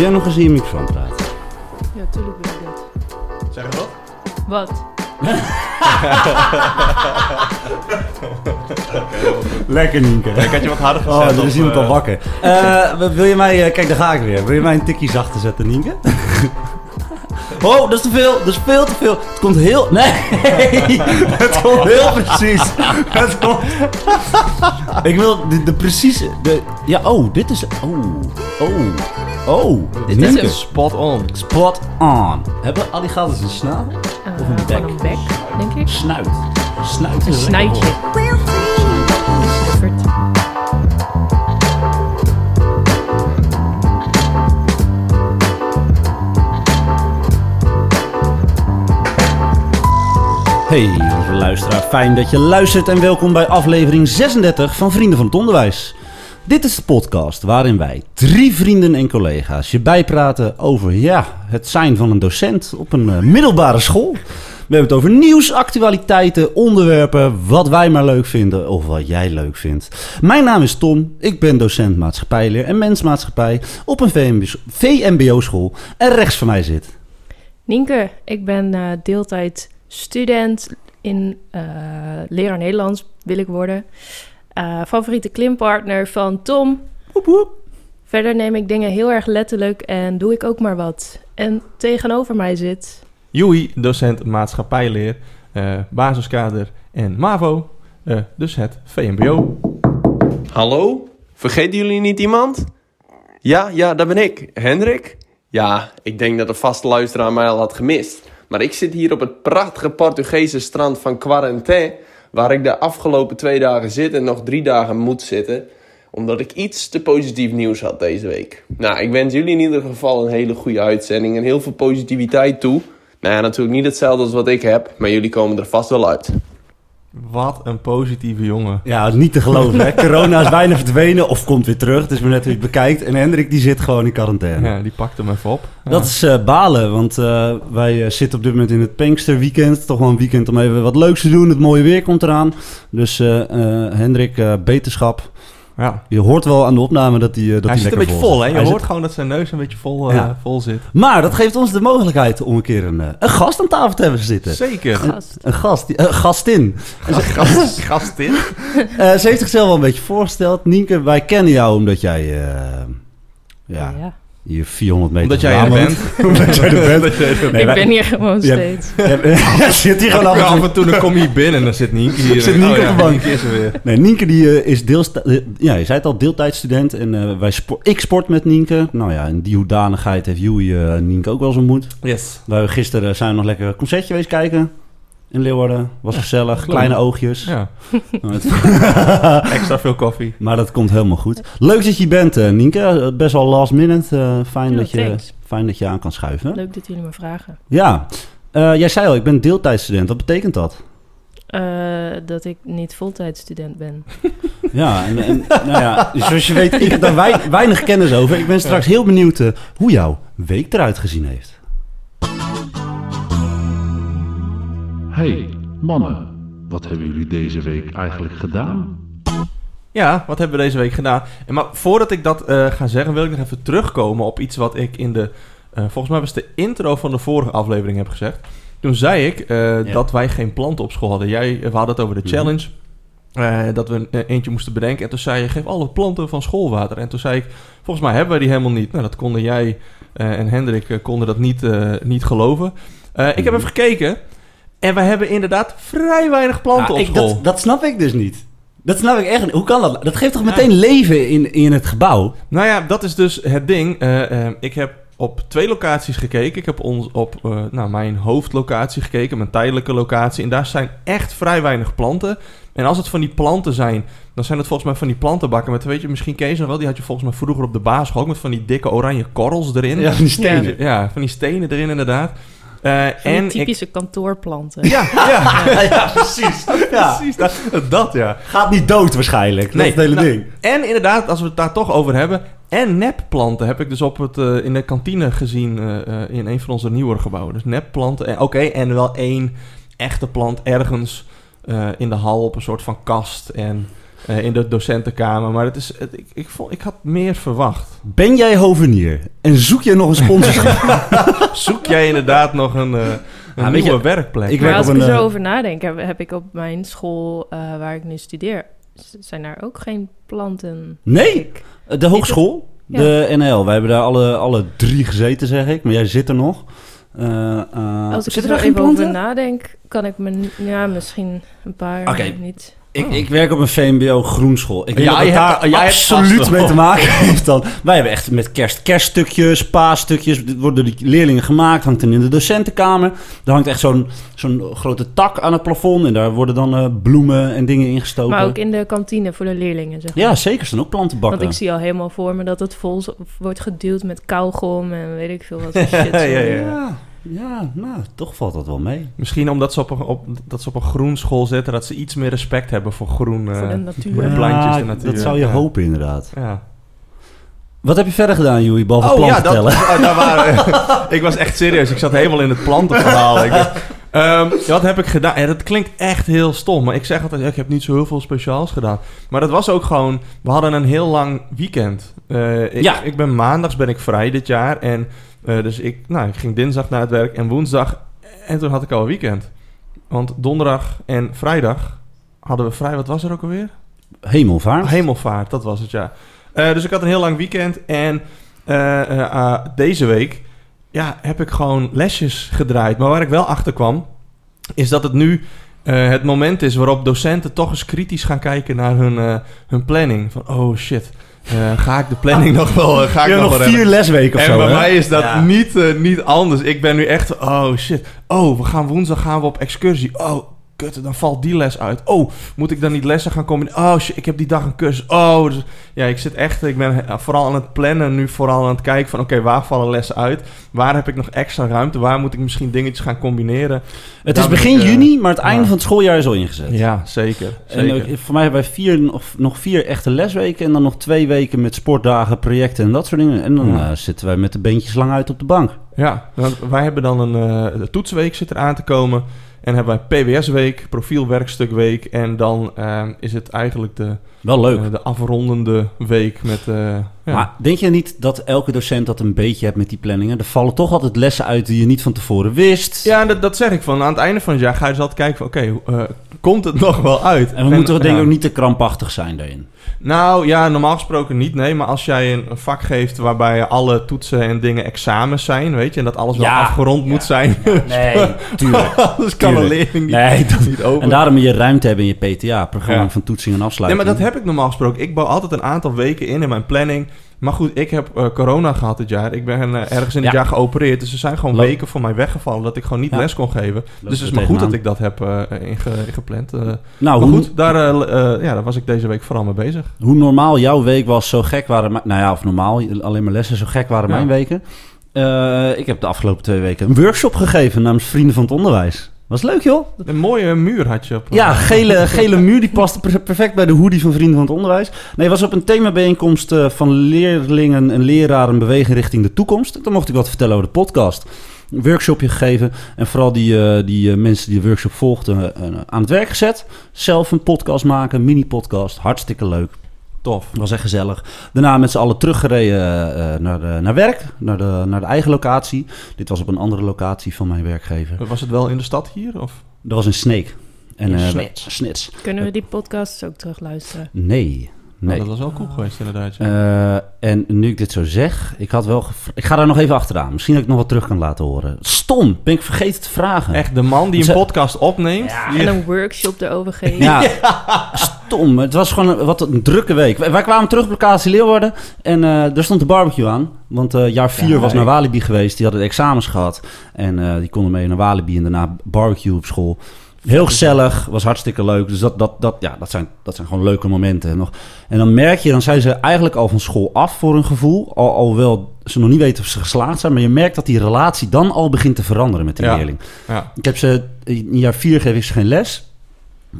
Wil jij nog eens in je microfoon praten? Ja, tuurlijk wil ik dat. Zeg je wat? Wat? Lekker Nienke. Ik had je wat harder gezet. Oh, er op, is iemand eh, al wakker. Eh, wil je mij... eh, kijk, daar ga ik weer. Wil je mij een tikkie zachter zetten, Nienke? Oh, dat is te veel. Dat is veel te veel. Het komt heel... Nee. Het komt heel precies. Het komt... Ik wil de, de precieze... De... Ja, oh, dit is... Oh. Oh. Oh. Dit is hem. Spot on. Spot on. Hebben alligators een snavel? Eh, Of een gewoon bek. een bek, denk ik. Snuit. Snuit Een een snuitje. Snuffert. Hey, lieve luisteraar, fijn dat je luistert en welkom bij aflevering 36 van Vrienden van het Onderwijs. Dit is de podcast waarin wij, drie vrienden en collega's, je bijpraten over ja, het zijn van een docent op een eh, middelbare school. We hebben het over nieuws, actualiteiten, onderwerpen, wat wij maar leuk vinden of wat jij leuk vindt. Mijn naam is Tom, ik ben docent maatschappijleer en mensmaatschappij op een VMBO-school en rechts van mij zit Nienke, ik ben eh, deeltijd student in eh, leraar Nederlands, wil ik worden. Eh, favoriete klimpartner van Tom. Verder neem ik dingen heel erg letterlijk en doe ik ook maar wat. En tegenover mij zit... Joey, docent maatschappijleer, eh, basiskader en MAVO. eh, dus het VMBO. Hallo? Vergeten jullie niet iemand? Ja, ja, dat ben ik. Hendrik? Ja, ik denk dat de vaste luisteraar mij al had gemist. Maar ik zit hier op het prachtige Portugese strand van Quaranté... waar ik de afgelopen twee dagen zit en nog drie dagen moet zitten... omdat ik iets te positief nieuws had deze week. Nou, ik wens jullie in ieder geval een hele goede uitzending... en heel veel positiviteit toe. Nou ja, natuurlijk niet hetzelfde als wat ik heb... maar jullie komen er vast wel uit. Wat een positieve jongen. Ja, niet te geloven. Hè? Corona is bijna verdwenen of komt weer terug. Het is maar net het bekijkt. En Hendrik die zit gewoon in quarantaine. Ja, die pakt hem even op. Ja. Dat is eh, balen, want eh, wij eh, zitten op dit moment in het Pinksterweekend. Toch wel een weekend om even wat leuks te doen. Het mooie weer komt eraan. Dus Hendrik, beterschap. Ja. Je hoort wel aan de opname dat hij, eh, dat hij hij zit een lekker beetje vol, hè? Je Hij hoort zit- gewoon dat zijn neus een beetje vol, eh, Ja. vol zit. Maar dat geeft ons de mogelijkheid om een keer een, eh, een gast aan tafel te hebben zitten. Zeker. Gast. Een gast, die- een gastin. Gast, gast in. Eh, ze heeft zichzelf wel een beetje voorgesteld. Nienke, wij kennen jou omdat jij... eh, ja, Ja. Hier 400 meter Omdat jij er bent. Omdat jij er bent. Nee, ik wij- ben hier gewoon steeds. Ja, zit hier gewoon af en toe. af en toe dan kom je hier binnen en dan zit Nienke hier. Zit Nienke oh, ja, op de bank. Nienke is er weer. Nee, Nienke die eh, is deels... eh, ja, je zei het al, deeltijdstudent. En eh, wij spo- ik sport met Nienke. Nou ja, in die hoedanigheid heeft Joey Nienke ook wel eens ontmoet. Yes. Wij gisteren zijn we nog lekker een concertje geweest kijken. In Leeuwarden. Was gezellig. leuk. Kleine oogjes. Ja, Nou, extra veel koffie. maar dat komt helemaal goed. Leuk dat je bent, eh, Nienke. Best wel last minute. Eh, fijn, Ja, dat je, thanks. fijn dat je aan kan schuiven. Leuk dat jullie me vragen. Ja. Eh, jij zei al, ik ben deeltijdstudent. Wat betekent dat? Eh, dat ik niet voltijdstudent ben. Ja, en, en nou ja, zoals je weet, ik heb daar wei- weinig kennis over. Ik ben straks heel benieuwd hoe jouw week eruit gezien heeft. Hey, mannen, wat hebben jullie deze week eigenlijk gedaan? Ja, wat hebben we deze week gedaan? En maar voordat ik dat eh, ga zeggen, wil ik nog even terugkomen op iets wat ik in de... eh, volgens mij was het de intro van de vorige aflevering heb gezegd. Toen zei ik eh, Ja. dat wij geen planten op school hadden. Jij, we hadden het over de Mhm. challenge. eh, dat we een, eentje moesten bedenken. En toen zei je, geef alle planten van schoolwater. En toen zei ik, volgens mij hebben wij die helemaal niet. Nou, dat konden jij en Hendrik konden dat niet, eh, niet geloven. Eh, ik heb Mhm. even gekeken. En we hebben inderdaad vrij weinig planten Ja, op ik- school. dat, dat snap ik dus niet. Dat snap ik echt niet. Hoe kan dat? Dat geeft toch meteen leven in, in het gebouw? Nou ja, dat is dus het ding. Eh, eh, ik heb op twee locaties gekeken. Ik heb ons op eh, nou, mijn hoofdlocatie gekeken, mijn tijdelijke locatie. En daar zijn echt vrij weinig planten. En als het van die planten zijn, dan zijn het volgens mij van die plantenbakken. Met, weet je, misschien ze nog wel. Die had je volgens mij vroeger op de basisschool ook met van die dikke oranje korrels erin. Ja, van die stenen. Ja, van die stenen erin inderdaad. Eh, en ik, typische kantoorplanten. ja, ja, ja, precies. Ja. precies. Dat, dat ja. Gaat niet dood waarschijnlijk. Dat Nee, is het hele nou, ding. En inderdaad, als we het daar toch over hebben. En nepplanten heb ik dus op het, eh, in de kantine gezien eh, eh, in een van onze nieuwere gebouwen. Dus nepplanten. En, Oké, en wel één echte plant ergens eh, in de hal op een soort van kast. En eh, in de docentenkamer. Maar het is, het- ik, ik, vond, ik had meer verwacht. Ben jij hovenier en zoek je nog een sponsorschap? Zoek jij inderdaad nog een, eh, een nieuwe je, werkplek? ik maar werk als op ik er zo eh, over nadenk, heb, heb ik op mijn school eh, waar ik nu studeer, zijn daar ook geen planten. Nee, Ik- de hogeschool, Ja. de NL. Wij hebben daar alle, alle drie gezeten, zeg ik. Maar jij zit er nog. Eh, eh, Als ik er geen even over nadenk, kan ik me... Ja, misschien een paar, niet. Ik, ik werk op een VMBO groenschool. Ik weet Ja, dat het daar jij hebt absoluut mee te maken heeft dan. Wij hebben echt met kerst kerststukjes, paasstukjes. Dit worden door die leerlingen gemaakt. Hangt dan in de docentenkamer. Er hangt echt zo'n zo'n grote tak aan het plafond. En daar worden dan eh, bloemen en dingen ingestoken. Maar ook in de kantine voor de leerlingen, zeg maar. Ja, zeker. Er staan ook plantenbakken. Want ik zie al helemaal voor me dat het vol wordt geduwd met kauwgom en weet ik veel wat voor shit. Ja, zo. ja, ja. ja, ja, nou, toch valt dat wel mee. Misschien omdat ze op een, op, dat ze op een groen school zitten, dat ze iets meer respect hebben voor groen. eh, Voor de natuur. voor de Ja, plantjes, de natuur. Dat zou je Ja. hopen, inderdaad. Ja. Wat heb je verder gedaan, Joey, behalve Oh planten ja, dat, tellen? oh, daar waren, ik was echt serieus. Ik zat helemaal in het plantenverhaal. Ik, dacht, ehm, wat heb ik gedaan? Ja, dat klinkt echt heel stom. Maar ik zeg altijd, ja, ik heb niet zo heel veel speciaals gedaan. Maar dat was ook gewoon... We hadden een heel lang weekend. Eh, ik, Ja. ik ben maandags ben ik vrij dit jaar. En eh, dus ik, nou, ik ging dinsdag naar het werk en woensdag... En toen had ik al een weekend. Want donderdag en vrijdag hadden we vrij. Wat was er ook alweer? Hemelvaart. Hemelvaart, dat was het, ja. Eh, dus ik had een heel lang weekend en eh, ah, deze week ja, heb ik gewoon lesjes gedraaid. Maar waar ik wel achter kwam, is dat het nu het moment is waarop docenten toch eens kritisch gaan kijken naar hun, hun planning. Van, oh shit, eh, ga ik de planning nog wel, eh, ga ik Je hebt nog nog wel vier lesweken of En zo, bij hè? mij is dat Ja. niet, eh, niet anders. Ik ben nu echt, oh shit. Oh, we gaan woensdag gaan we op excursie. Oh, kut, dan valt die les uit. Oh, moet ik dan niet lessen gaan combineren? Oh shit, ik heb die dag een cursus. Oh, dus, ja, ik zit echt, ik ben eh, vooral aan het plannen nu, vooral aan het kijken van, oké, waar vallen lessen uit? Waar heb ik nog extra ruimte? Waar moet ik misschien dingetjes gaan combineren? Het is begin ik, eh, juni, maar het ja. einde van het schooljaar is al ingezet. Ja, zeker. En zeker. ook, voor mij hebben wij vier, of, nog vier echte lesweken en dan nog twee weken met sportdagen, projecten en dat soort dingen. En dan Ja. eh, zitten wij met de beentjes lang uit op de bank. Ja, wij hebben dan een eh, de toetsweek zit eraan te komen. En hebben wij PWS-week, profielwerkstukweek. En dan eh, is het eigenlijk de, Wel leuk. eh, de afrondende week met... eh, ja. Maar denk je niet dat elke docent dat een beetje hebt met die planningen? Er vallen toch altijd lessen uit die je niet van tevoren wist. ja, en dat, dat zeg ik van. Aan het einde van het jaar ga je dus altijd kijken van... Oké, eh, komt het nog wel uit? En we moeten denk ik ja. ook niet te krampachtig zijn daarin. Nou ja, normaal gesproken niet, nee. Maar als jij een, vak geeft waarbij alle toetsen en dingen examens zijn, weet je... En dat alles wel Ja, afgerond moet zijn. Nee, tuurlijk. Anders kan een leerling niet, Nee, dat- niet open. En daarom moet je ruimte hebben in je PTA, programma van toetsing en Nee, afsluiting. maar dat heb ik normaal gesproken. Ik bouw altijd een aantal weken in in mijn planning. Maar goed, ik heb eh, corona gehad dit jaar. Ik ben eh, ergens in het Ja. jaar geopereerd. Dus er zijn gewoon Loop. weken voor mij weggevallen dat ik gewoon niet Ja. les kon geven. dus het is maar goed dat ik dat heb inge- ingepland. Nou, maar goed, daar, ja, daar was ik deze week vooral mee bezig. hoe normaal jouw week was, zo gek waren... mijn- Nou ja, of normaal, alleen maar lessen, zo gek waren Ja. mijn weken. Ik heb de afgelopen twee weken een workshop gegeven namens Vrienden van het Onderwijs. Was leuk, joh. Een mooie muur had je op. eh, Ja, gele, gele muur, die paste per- perfect bij de hoodie van Vrienden van het Onderwijs. Nee, was op een themabijeenkomst eh, van leerlingen en leraren bewegen richting de toekomst. Dan mocht ik wat vertellen over de podcast. Een workshopje gegeven en vooral die, eh, die eh, mensen die de workshop volgden eh, aan het werk gezet. Zelf een podcast maken, mini-podcast. Hartstikke leuk. Tof. Was echt gezellig. Daarna met z'n allen teruggereden eh, naar, de- naar werk, naar de, naar de eigen locatie. Dit was op een andere locatie van mijn werkgever. Was het wel in de stad hier? Of? Dat was in Sneek. En, In eh, Snits. Snits. Kunnen we die podcasts ook terugluisteren? Nee. Nou, Nee. dat was wel cool geweest inderdaad. ja. Eh, en nu ik dit zo zeg, ik had wel Ik ga daar nog even achteraan. Misschien dat ik nog wat terug kan laten horen. Stom, ben ik vergeten te vragen. Echt, de man die een podcast opneemt. die- En een workshop erover geven? Ja, stom. Het was gewoon een, wat een drukke week. Wij, kwamen terug op locatie Leeuwarden en eh er stond de barbecue aan. Want eh, jaar 4 Ja, was naar Walibi geweest. Die hadden examens gehad. En eh, die konden mee naar Walibi en daarna barbecue op school. Heel gezellig, was hartstikke leuk. Dus dat, dat, dat, ja, dat, zijn, dat zijn gewoon leuke momenten. Nog. En dan merk je, dan zijn ze eigenlijk al van school af voor hun gevoel. Al, alhoewel ze nog niet weten of ze geslaagd zijn. Maar je merkt dat die relatie dan al begint te veranderen met die Ja. leerling. ja. Ik heb ze, in jaar vier geef ik ze geen les.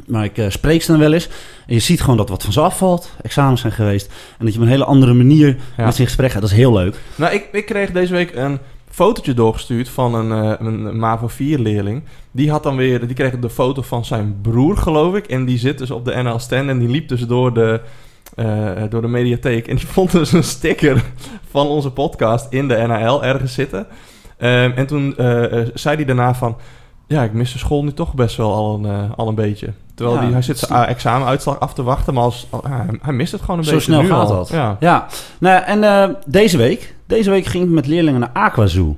Maar ik eh, spreek ze dan wel eens. En je ziet gewoon dat wat van ze afvalt. Examens zijn geweest. En dat je op een hele andere manier Ja. met ze in gesprek gaat. Dat is heel leuk. Nou, ik, ik kreeg deze week een fotootje doorgestuurd van een, eh, een MAVO 4 leerling. Die had dan weer, die kreeg de foto van zijn broer, geloof ik. En die zit dus op de NL stand en die liep dus door de, eh, door de mediatheek. En die vond dus een sticker van onze podcast in de NAL ergens zitten. Ehm, en toen zei hij daarna van... Ja, ik mis de school nu toch best wel al een, eh, al een beetje. Terwijl Ja, hij, hij zit zijn examenuitslag af te wachten, maar als, al- hij, mist het gewoon een Zo beetje snel nu gaat al. dat. Ja. Ja, nou en eh, deze week, deze week ging ik met leerlingen naar Aquazoo.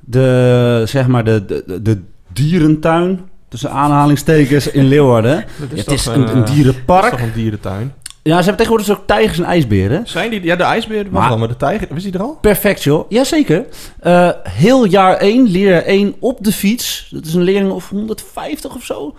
De, zeg maar, de, de, de dierentuin, tussen aanhalingstekens, in Leeuwarden. Dat het is een, een, eh, Dat is dierenpark. toch een dierentuin? Ja, ze hebben tegenwoordig dus ook tijgers en ijsberen. Zijn die... Ja, de ijsbeer was Maar- wel, maar de tijger... Was die er al? Perfect, joh. Jazeker. Eh heel jaar 1, leerjaar 1 op de fiets. Dat is een leerling of 150 of zo.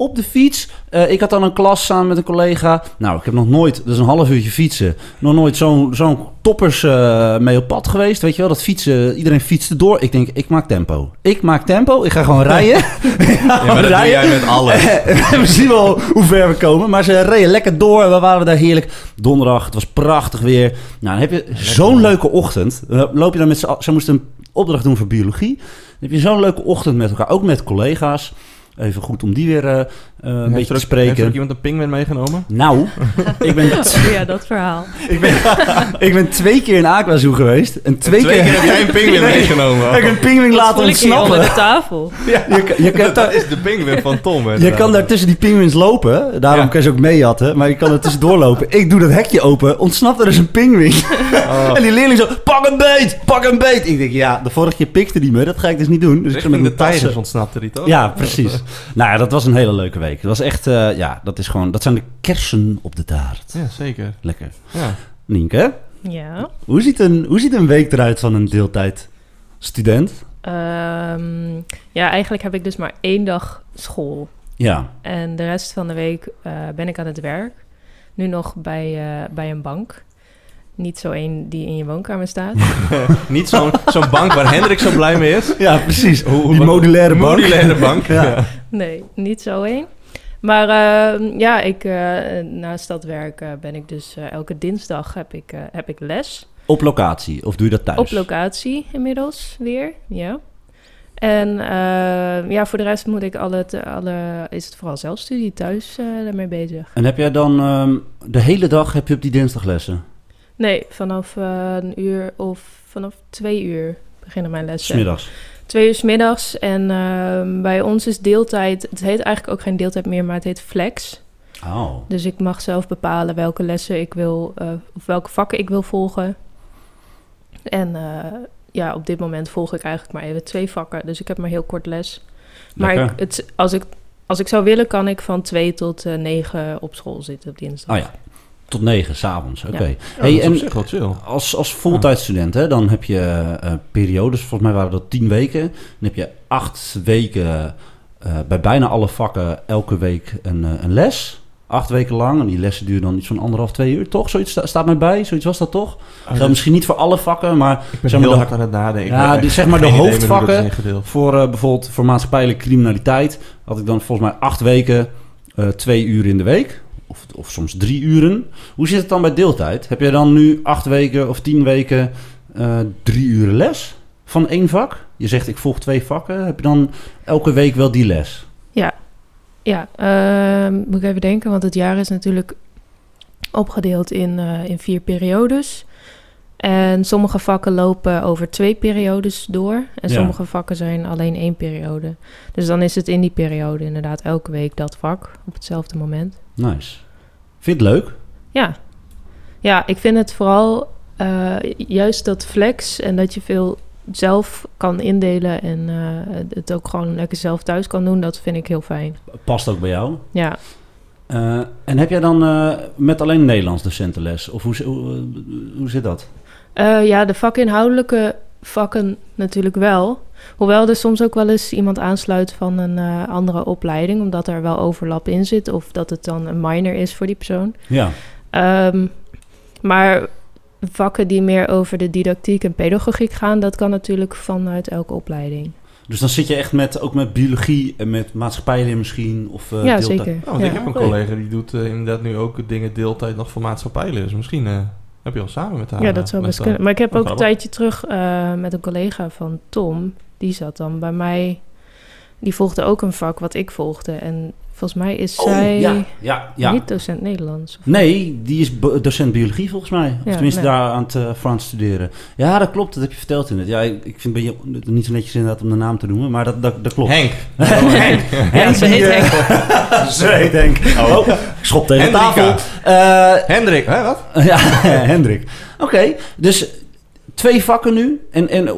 Op de fiets. Eh, ik had dan een klas samen met een collega. Nou, ik heb nog nooit, dat is een half uurtje fietsen. Nog nooit zo'n zo'n toppers eh, mee op pad geweest. Weet je wel, dat fietsen, iedereen fietste door. Ik denk, ik maak tempo. Ik maak tempo, ik ga gewoon rijden. Ja, maar dat doe jij met alles. we zien wel hoe ver we komen. Maar ze reden lekker door. en We waren daar heerlijk. Donderdag, het was prachtig weer. Nou, dan heb je zo'n leuke ochtend. Dan loop je dan met z'n... al- Ze moesten een opdracht doen voor biologie. Dan heb je zo'n leuke ochtend met elkaar. Ook met collega's. Even goed om die weer eh, eh, een Heeft beetje te ook- Heeft er ook spreken. iemand een pingwin meegenomen? Nou, ik ben, ja, dat verhaal. ik, ben, ik ben twee keer in Aquazoo geweest. En twee, Twee keer heb jij een pingwin Nee. meegenomen. heb ik een pinguïn laten onder ontsnappen. de tafel. Je, kan- je, kan Dat daar, is de pingwin van Tom. je kan daar tussen die pinguïns lopen. Daarom Ja. kan je ze ook meejatten. Maar je kan er tussendoor lopen. Ik doe dat hekje open. Ontsnapt er dus een pinguïn. Oh. En die leerling zo, pak een beet, pak een beet. Ik denk, ja, de vorige keer pikte die me. Dat ga ik dus niet doen. Dus ik ga met de tassen. tijgers ontsnapte die toch? Ja, precies. Nou ja, dat was een hele leuke week. Dat was echt, eh, ja, dat is gewoon, dat zijn de kersen op de taart. Ja, zeker. Lekker. Ja. Nienke, Ja. hoe ziet, een, hoe ziet een week eruit van een deeltijd student? Ehm, ja, eigenlijk heb ik dus maar één dag school. Ja, En de rest van de week eh, ben ik aan het werk. Nu nog bij, eh, bij een bank. Niet zo één die in je woonkamer staat. Niet zo'n zo'n bank waar Hendrik zo blij mee is. ja precies. Hoe- hoe- die modulaire bank. Modulaire bank. Ja. ja. Nee, niet zo één. Maar eh, ja, ik, eh, naast dat werk ben ik dus eh, elke dinsdag heb ik, eh, heb ik les. Op locatie, of doe je dat thuis? Op locatie inmiddels weer, ja. En eh, ja, voor de rest moet ik alle, te- alle is het vooral zelfstudie thuis eh daarmee bezig. En heb jij dan ehm, de hele dag heb je op die dinsdag lessen? Nee, vanaf eh, een uur of vanaf twee uur beginnen mijn lessen. Smiddags. Twee uur 's middags. En ehm, bij ons is deeltijd, het heet eigenlijk ook geen deeltijd meer, maar het heet flex. Oh. Dus ik mag zelf bepalen welke lessen ik wil, eh, of welke vakken ik wil volgen. En eh, ja, op dit moment volg ik eigenlijk maar even twee vakken. Dus ik heb maar heel kort les. Maar ik, het, als, ik, als ik zou willen, kan ik van twee tot negen op school zitten op dinsdag. Oh ja, tot negen s'avonds. Oké. Ja, Hey, en als, als fulltime-student, hè, dan heb je eh, periodes, volgens mij waren dat tien weken. Dan heb je acht weken eh, bij bijna alle vakken elke week een, eh, een les. Acht weken lang. En die lessen duren dan iets van anderhalf, twee uur, toch? Zoiets sta- staat mij bij. Zoiets was dat toch? Geldt misschien niet voor alle vakken, maar Ik ben zeg maar heel de- hard aan het nadenken. Ja, die- zeg maar de hoofdvakken. voor eh, bijvoorbeeld voor maatschappelijke criminaliteit had ik dan volgens mij acht weken, twee uur in de week. Of, of soms drie uren. Hoe zit het dan bij deeltijd? Heb jij dan nu acht weken of tien weken eh, drie uren les van één vak? Je zegt ik volg twee vakken. Heb je dan elke week wel die les? Ja, ehm, moet ik even denken, want het jaar is natuurlijk opgedeeld in, eh, in vier periodes. En sommige vakken lopen over twee periodes door. En Ja. sommige vakken zijn alleen één periode. Dus dan is het in die periode inderdaad elke week dat vak op hetzelfde moment. Nice. Vind je het leuk? Ja, ja ik vind het vooral eh, juist dat flex en dat je veel zelf kan indelen en eh, het ook gewoon lekker zelf thuis kan doen, dat vind ik heel fijn. Past ook bij jou. Ja, Eh, en heb jij dan met alleen Nederlands docentenles? Of hoe, hoe, hoe zit dat? Ja, de vakinhoudelijke vakken natuurlijk wel. Hoewel er soms ook wel eens iemand aansluit van een eh, andere opleiding, omdat er wel overlap in zit, of dat het dan een minor is voor die persoon. Ja. Ehm, maar vakken die meer over de didactiek en pedagogiek gaan, dat kan natuurlijk vanuit elke opleiding. Dus dan zit je echt met, ook met biologie en met maatschappijleer misschien? Of, eh, ja, deeltijd? zeker. Ja, want Ja. ik heb een collega die doet eh, inderdaad nu ook dingen deeltijd nog voor maatschappijleer. Dus misschien eh, Heb je al samen met haar? ja, dat zou best kunnen. Maar ik heb ook een tijdje terug eh, met een collega van Tom. Die zat dan bij mij. Die volgde ook een vak wat ik volgde. En volgens mij is zij Oh, ja, ja, ja. niet docent Nederlands. Of- Nee, die is docent biologie volgens mij. Of Ja, tenminste nee. daar aan het uh, Frans studeren. Ja, dat klopt. Dat heb je verteld in het. Ja, ik, ik vind het niet zo netjes inderdaad om de naam te noemen. Maar dat, dat, dat klopt. Henk. Henk. Ja, ze heet eh, ze heet Henk. Oh, ik schop tegen de tafel. Eh, Hendrik, hè, wat? ja, Hendrik. Oké, dus twee vakken nu. En, en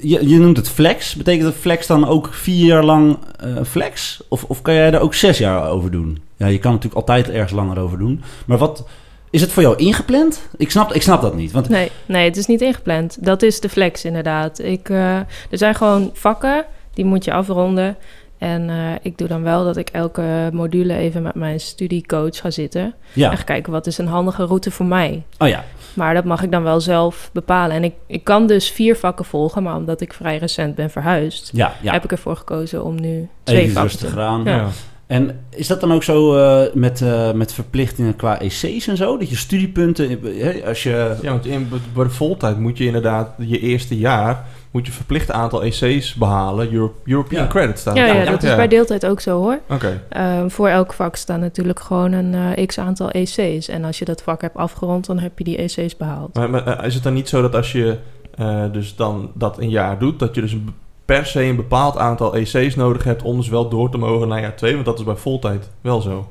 je, je noemt het flex. Betekent dat flex dan ook vier jaar lang eh, flex? Of, of kan jij er ook zes jaar over doen? Ja, je kan natuurlijk altijd ergens langer over doen. Maar wat... Is het voor jou ingepland? Ik snap, ik snap dat niet. Want Nee, nee, het is niet ingepland. Dat is de flex inderdaad. Ik, eh, er zijn gewoon vakken, die moet je afronden. En eh, ik doe dan wel dat ik elke module even met mijn studiecoach ga zitten. ja. En ga kijken, wat is een handige route voor mij? Oh ja. Maar dat mag ik dan wel zelf bepalen. En ik, ik kan dus vier vakken volgen, maar omdat ik vrij recent ben verhuisd... Ja, ja. heb ik ervoor gekozen om nu twee Even vakken te rustig doen. aan. Ja. En is dat dan ook zo eh, met, eh, met verplichtingen qua EC's en zo? Dat je studiepunten, eh, als je... Ja, want in, de voltijd moet je inderdaad je eerste jaar moet je verplicht aantal EC's behalen. Euro, European Ja. Credit staat Ja, ja, dat is bij deeltijd ook zo hoor. Oké. Ehm, voor elk vak staan natuurlijk gewoon een eh, x aantal EC's. En als je dat vak hebt afgerond, dan heb je die EC's behaald. Maar, maar, eh, is het dan niet zo dat als je eh, dus dan dat een jaar doet, dat je dus per se een bepaald aantal EC's nodig hebt om dus wel door te mogen naar jaar 2? Want dat is bij voltijd wel zo.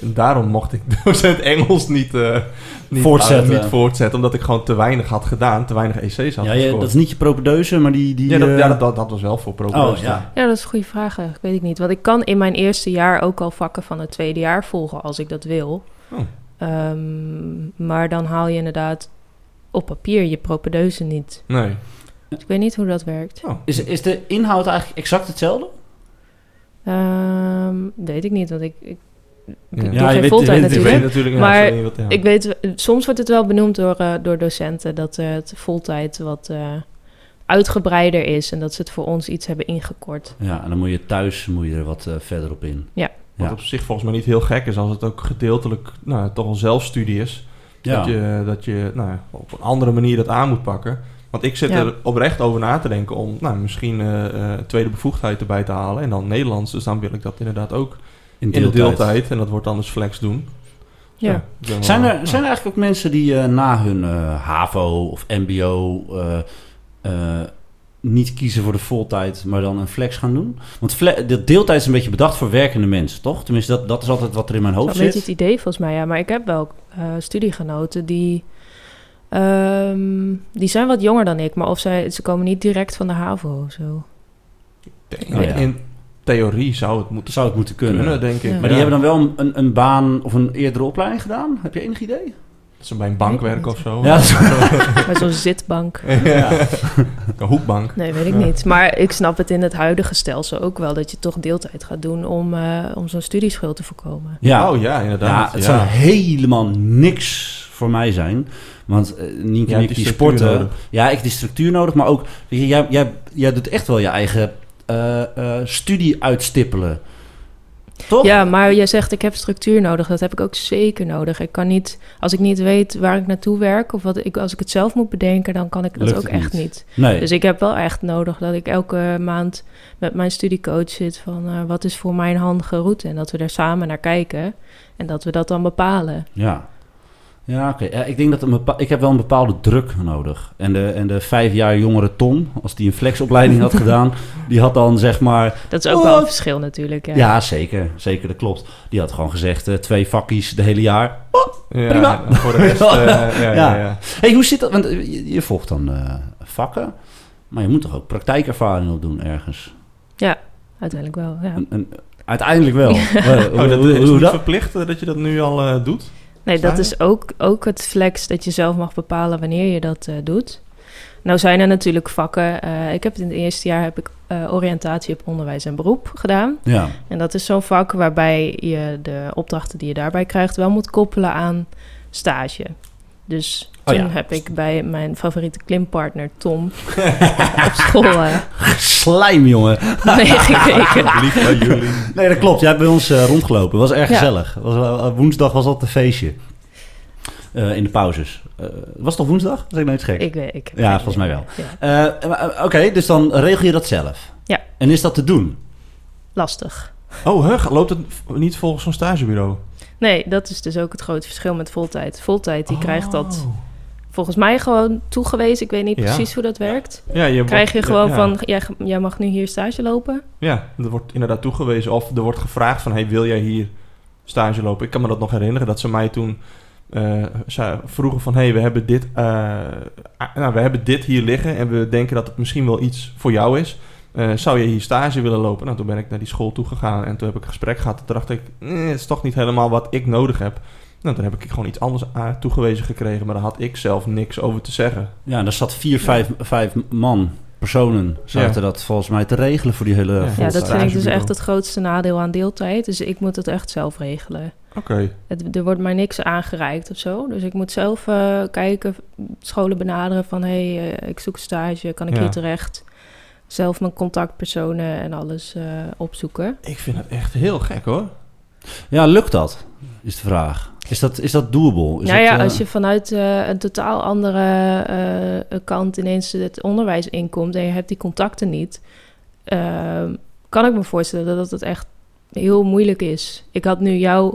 En daarom mocht ik docent Engels niet, eh, niet Voortzetten. niet voortzetten, omdat ik gewoon te weinig had gedaan, te weinig EC's had Ja, gescoord. dat is niet je propedeuse, maar die... die ja, dat, eh, ja dat, dat, dat was wel voor propedeuse. Oh, ja. Ja, dat is een goede vraag. eigenlijk. Weet ik niet. Want ik kan in mijn eerste jaar ook al vakken van het tweede jaar volgen als ik dat wil. Oh. Ehm, maar dan haal je inderdaad op papier je propedeuse niet. Nee. Dus ik weet niet hoe dat werkt. Oh. Is, is de inhoud eigenlijk exact hetzelfde? Ehm, weet ik niet, want ik, ik, ik Ja. doe Ja, geen natuurlijk. weet natuurlijk ja, Maar sorry, wat, ja. Ik weet, soms wordt het wel benoemd door, eh, door docenten dat eh, het voltijd wat eh, uitgebreider is en dat ze het voor ons iets hebben ingekort. Ja, en dan moet je thuis moet je er wat verder op in. Ja. Wat Ja. op zich volgens mij niet heel gek is als het ook gedeeltelijk nou, toch een zelfstudie is. Ja. Dat je, dat je nou, ja, op een andere manier dat aan moet pakken. Want ik zit Ja. er oprecht over na te denken om nou, misschien eh, eh, tweede bevoegdheid erbij te halen. En dan Nederlands. Dus dan wil ik dat inderdaad ook in, de deeltijd. En dat wordt dan dus flex doen. Ja. ik Zijn er, zijn er eigenlijk ook mensen die eh, na hun eh, HAVO of MBO eh, eh, niet kiezen voor de voltijd, maar dan een flex gaan doen? Want fle- de deeltijd is een beetje bedacht voor werkende mensen, toch? Tenminste, dat, dat is altijd wat er in mijn Dat hoofd is een beetje zit. het idee volgens mij, ja. Maar ik heb wel eh, studiegenoten die... ehm, die zijn wat jonger dan ik, maar of zij, ze komen niet direct van de HAVO of zo. denk- Oh, ja. In theorie zou het moeten Zou het moeten kunnen. kunnen, denk ik. Ja. Maar die hebben dan wel een, een baan of een eerdere opleiding gedaan? Heb je enig idee? Dat ze bij een bank werken of zo. Ja, Bij zo'n zitbank. ja. Een hoekbank. Nee, weet ik niet. Maar ik snap het in het huidige stelsel ook wel... dat je toch deeltijd gaat doen om, eh, om zo'n studieschuld te voorkomen. ja. Oh ja, inderdaad. Ja, het zou helemaal niks voor mij zijn. Want uh, Nienke Ja, en ik die sporten. nodig. Ja, ik heb die structuur nodig. Maar ook, jij, jij, jij doet echt wel je eigen studie uitstippelen. Toch? Ja, maar jij zegt ik heb structuur nodig. Dat heb ik ook zeker nodig. Ik kan niet, als ik niet weet waar ik naartoe werk... of wat ik, als ik het zelf moet bedenken, dan kan ik dat Lukt ook echt niet. niet. Nee. Dus ik heb wel echt nodig dat ik elke maand met mijn studiecoach zit... van eh, wat is voor mij een handige route... en dat we er samen naar kijken en dat we dat dan bepalen. Ja. Ja, oké. Ja, ik denk dat een ik heb wel een bepaalde druk nodig. En de, en de vijf jaar jongere Tom, als die een flexopleiding had gedaan, die had dan zeg maar Dat is ook Oh. wel een verschil natuurlijk. Ja. Ja, zeker. Zeker, dat klopt. Die had gewoon gezegd, eh, twee vakkies de hele jaar. Ja, Prima. Voor de rest, eh, ja, ja, Ja. ja. hey, hoe zit dat? Want eh, je, je volgt dan eh, vakken, maar je moet toch ook praktijkervaring opdoen ergens? Uiteindelijk wel, ja. En, en, uiteindelijk wel. Oh, dat hoe, is hoe niet dat? verplicht dat je dat nu al eh, doet? Nee, Zijn dat er? is ook, ook het flex dat je zelf mag bepalen wanneer je dat eh, doet. Nou zijn er natuurlijk vakken. eh, ik heb in het eerste jaar heb ik eh, oriëntatie op onderwijs en beroep gedaan. Ja, En dat is zo'n vak waarbij je de opdrachten die je daarbij krijgt wel moet koppelen aan stage. Dus Oh toen ja. heb ik bij mijn favoriete klimpartner Tom op school eh slijm jongen. meegekeken. Lief van jullie. Nee, dat klopt. Jij hebt bij ons eh, rondgelopen. Het was erg Ja. gezellig. Was, eh, woensdag was altijd een feestje. eh, in de pauzes. Eh, was het toch woensdag? Was ik nou iets gek? Ik weet, ik Ja, volgens mij wel. Ja. Oké, dus dan regel je dat zelf. Ja. En is dat te doen? Lastig. Oh, huh, loopt het niet volgens zo'n stagebureau? Nee, dat is dus ook het grote verschil met voltijd. Voltijd, die krijgt dat Oh. volgens mij gewoon toegewezen. Ik weet niet Ja. precies hoe dat werkt. Ja, je Krijg je gewoon ja, van, jij, jij mag nu hier stage lopen. Ja, er wordt inderdaad toegewezen. Of er wordt gevraagd van, hey, wil jij hier stage lopen? Ik kan me dat nog herinneren, dat ze mij toen zei- vroegen van... hey, we hebben dit, eh, nou, we hebben dit hier liggen en we denken dat het misschien wel iets voor jou is. Eh, zou je hier stage willen lopen? Nou, toen ben ik naar die school toegegaan en toen heb ik een gesprek gehad. En toen dacht ik, eh, het is toch niet helemaal wat ik nodig heb. Nou, dan heb ik gewoon iets anders aan toegewezen gekregen, maar daar had ik zelf niks over te zeggen. Ja, en daar zat vier, vijf, vijf man, personen, zaten dat volgens mij te regelen voor die hele Ja. Ja, dat vind ik dus echt het grootste nadeel aan deeltijd. Dus ik moet het echt zelf regelen. Oké, er wordt mij niks aangereikt of zo. Dus ik moet zelf eh, kijken, scholen benaderen van... hé, hey, eh, ik zoek stage, kan ik Ja. hier terecht? Zelf mijn contactpersonen en alles eh, opzoeken. ik vind het echt heel gek hoor. Ja, lukt dat? Is de vraag. Is dat, is dat doable? Is nou dat, ja, eh, als je vanuit eh, een totaal andere eh, kant ineens het onderwijs inkomt... en je hebt die contacten niet... eh, kan ik me voorstellen dat het echt heel moeilijk is. Ik had nu jou,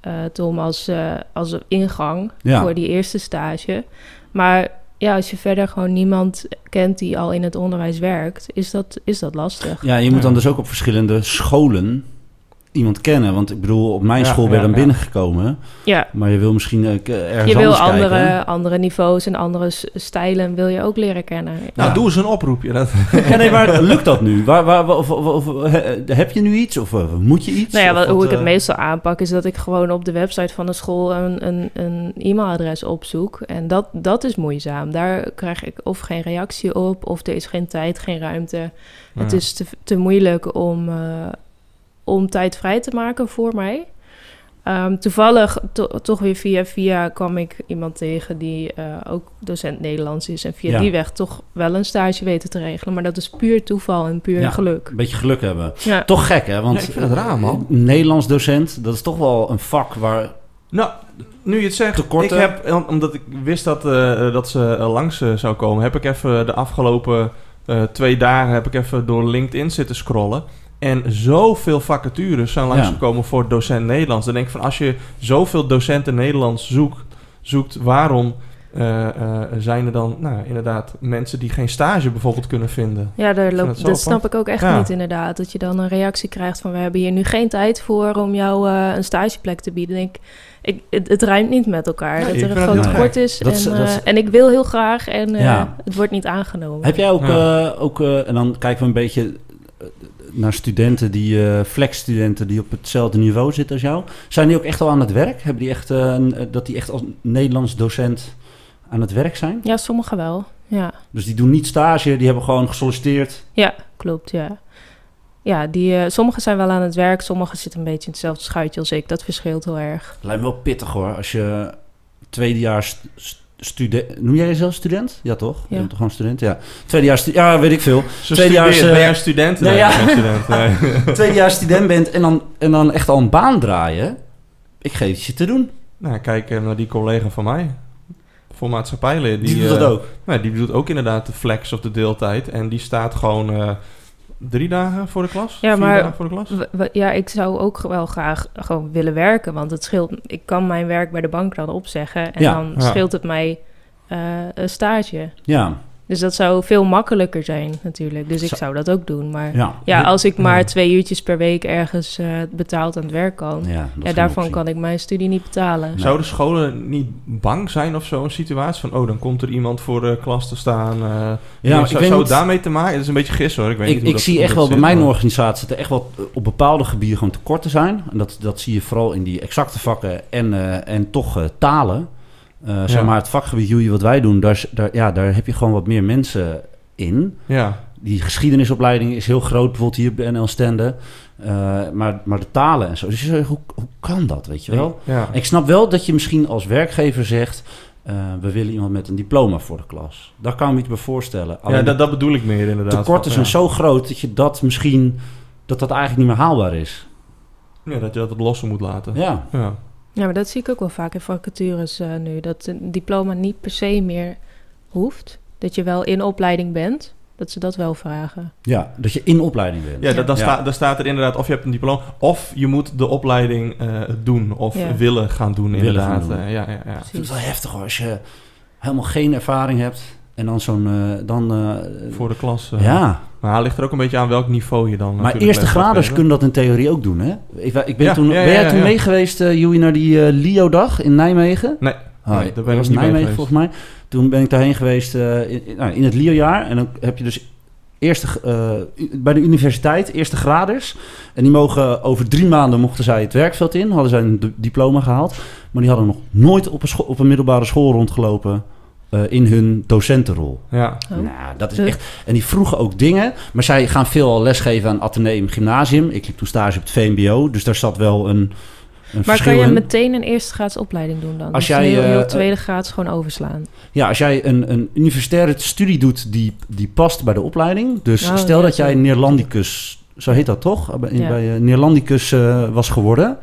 eh, Tom, als, eh, als ingang Ja. voor die eerste stage. Maar ja, als je verder gewoon niemand kent die al in het onderwijs werkt... is dat, is dat lastig. Ja, je moet dan dus ook op verschillende scholen iemand kennen. Want ik bedoel, op mijn Ja, school ben ja, ja. binnengekomen. Ja, Maar je wil misschien eh, ergens je wil anders andere, kijken. andere niveaus en andere stijlen wil je ook leren kennen. Nou, Ja. doe eens een oproepje. Dat, Ja, nee, maar lukt dat nu? Waar, waar, of, of- of- he- heb je nu iets? Of eh, moet je iets? Nou ja, wat, hoe ik het eh, meestal aanpak is dat ik gewoon op de website van de school een, een, een e-mailadres opzoek. En dat, dat is moeizaam. Daar krijg ik of geen reactie op, of er is geen tijd, geen ruimte. Het is te, te moeilijk om, eh, om tijd vrij te maken voor mij. Ehm, toevallig, to- toch weer via via, kwam ik iemand tegen die eh, ook docent Nederlands is. En via Ja. die weg toch wel een stage weten te regelen. Maar dat is puur toeval en puur Ja. geluk. Een beetje geluk hebben. Ja. Toch gek, hè? Want Ja, ik vind het raar, man. Nederlands docent, dat is toch wel een vak waar... Nou, nu je het zegt, Tekorten? ik heb, om- omdat ik wist dat, eh, dat ze eh, langs zou komen, heb ik even de afgelopen eh, twee dagen heb ik even door LinkedIn zitten scrollen. En zoveel vacatures zijn langsgekomen voor docent Nederlands. Dan denk ik van, als je zoveel docenten Nederlands zoekt, zoekt waarom eh, eh, zijn er dan nou, inderdaad mensen die geen stage bijvoorbeeld kunnen vinden? Ja, daar loopt, dat snap ik ook echt Ja. niet inderdaad. Dat je dan een reactie krijgt van... we hebben hier nu geen tijd voor om jou eh, een stageplek te bieden. Ik, ik, het, het rijmt niet met elkaar. Nee, dat ik er een groot tekort is. Dat en, is- dat is- en ik wil heel graag en eh, Ja. het wordt niet aangenomen. Heb jij ook, Ja. ook en dan kijken we een beetje naar studenten die, eh flexstudenten die op hetzelfde niveau zitten als jou. Zijn die ook echt al aan het werk? Hebben die echt, eh, eh, dat die echt als Nederlands docent aan het werk zijn? Ja, sommigen wel. Ja, Dus die doen niet stage, die hebben gewoon gesolliciteerd. ja klopt, ja. Ja, die, sommigen zijn wel aan het werk. Sommigen zitten een beetje in hetzelfde schuitje als ik. Dat verschilt heel erg. Lijkt me wel pittig hoor, als je tweedejaars student... Noem jij jezelf student? Ja toch? Je Ja. bent toch gewoon student? Ja. Tweedejaars... Ja, weet ik veel. Zo Tweedejaars, studeert, ben eh, jij een student? nee, Nee, ja. student. Nee. Tweedejaars student bent en dan, en dan echt al een baan draaien. Ik geef het je te doen. nou, kijk eh, naar die collega van mij. Voor maatschappijleer. Die, Die, doet dat eh, ook. Nou, die doet ook inderdaad de flex of de deeltijd. En die staat gewoon eh, drie dagen voor de klas. Ja, Vier maar- dagen voor de klas. Ja, ik zou ook wel graag gewoon willen werken. Want het scheelt. Ik kan mijn werk bij de bank dan opzeggen. En Ja, dan ja. scheelt het mij eh, een stage. Ja, Dus dat zou veel makkelijker zijn, natuurlijk. Dus ik Zo- zou dat ook doen. Maar ja. ja, als ik maar twee uurtjes per week ergens eh, betaald aan het werk kan. Ja, dat daarvan optie. kan ik mijn studie niet betalen. Nee. Zouden scholen niet bang zijn of zo? Een situatie van, oh, dan komt er iemand voor de klas te staan. eh Ja, ik zou, weet zou niet- het daarmee te maken? Het is een beetje gis hoor. Ik, weet Ik, niet hoe ik dat- zie hoe echt dat wel bij mijn maar- organisatie dat er echt wel op bepaalde gebieden gewoon tekorten zijn. En dat, dat zie je vooral in die exacte vakken en, eh, en toch eh, talen. Eh, Zeg Ja. maar het vakgebied Joey, wat wij doen, daar, daar, ja, daar heb je gewoon wat meer mensen in. Ja, Die geschiedenisopleiding is heel groot, bijvoorbeeld hier de NL Stende. Eh, maar, maar de talen en zo. Dus je zegt, hoe, hoe kan dat, weet je wel? ja. Ik snap wel dat je misschien als werkgever zegt... eh, we willen iemand met een diploma voor de klas. Daar kan ik me iets bij voorstellen. ja dat, dat bedoel ik meer de inderdaad. tekorten zijn ja. zo groot dat je dat misschien... dat dat eigenlijk niet meer haalbaar is. Ja, dat je dat op lossen moet laten. Ja, Ja. Ja, maar dat zie ik ook wel vaak in vacatures eh, nu. Dat een diploma niet per se meer hoeft. Dat je wel in opleiding bent. Dat ze dat wel vragen. Ja, dat je in opleiding bent. Ja, dat, dan, Ja. Sta, dan staat er inderdaad of je hebt een diploma... of je moet de opleiding eh, doen of Ja. willen gaan doen Willen inderdaad. gaan doen. Eh, ja, ja, ja. Het Precies. wel heftig hoor, als je helemaal geen ervaring hebt en dan zo'n... eh, dan, eh, Voor de klas. ja, Maar het ligt er ook een beetje aan welk niveau je dan... maar eerste graders kunnen dat in theorie ook doen, hè? Ik, ik ben Ja, toen, ja, ja, ben jij toen mee geweest, eh Joey, naar die eh, Lio-dag in Nijmegen? Nee, Ah, nee, daar ben ik was niet Nijmegen geweest. volgens mij. Toen ben ik daarheen geweest eh, in, nou, in het Lio-jaar. En dan heb je dus eerste, bij de universiteit eerste graders. En die mogen over drie maanden mochten zij het werkveld in. Hadden zij een diploma gehaald. Maar die hadden nog nooit op een, op een middelbare school rondgelopen eh, in hun docentenrol. Ja. Oh. Nou, dat is echt. En die vroegen ook dingen. Maar zij gaan veel al lesgeven aan Atheneum Gymnasium. Ik liep toen stage op het VMBO. Dus daar zat wel een, een Maar verschil kan je meteen een eerste graads opleiding doen dan? Als dus jij, heel, heel eh, tweede graads gewoon overslaan. Ja, als jij een, een universitaire studie doet die, die past bij de opleiding. Dus Oh, stel ja, dat jij. Neerlandicus, zo heet dat toch? Bij, Ja. bij eh, Neerlandicus eh, was geworden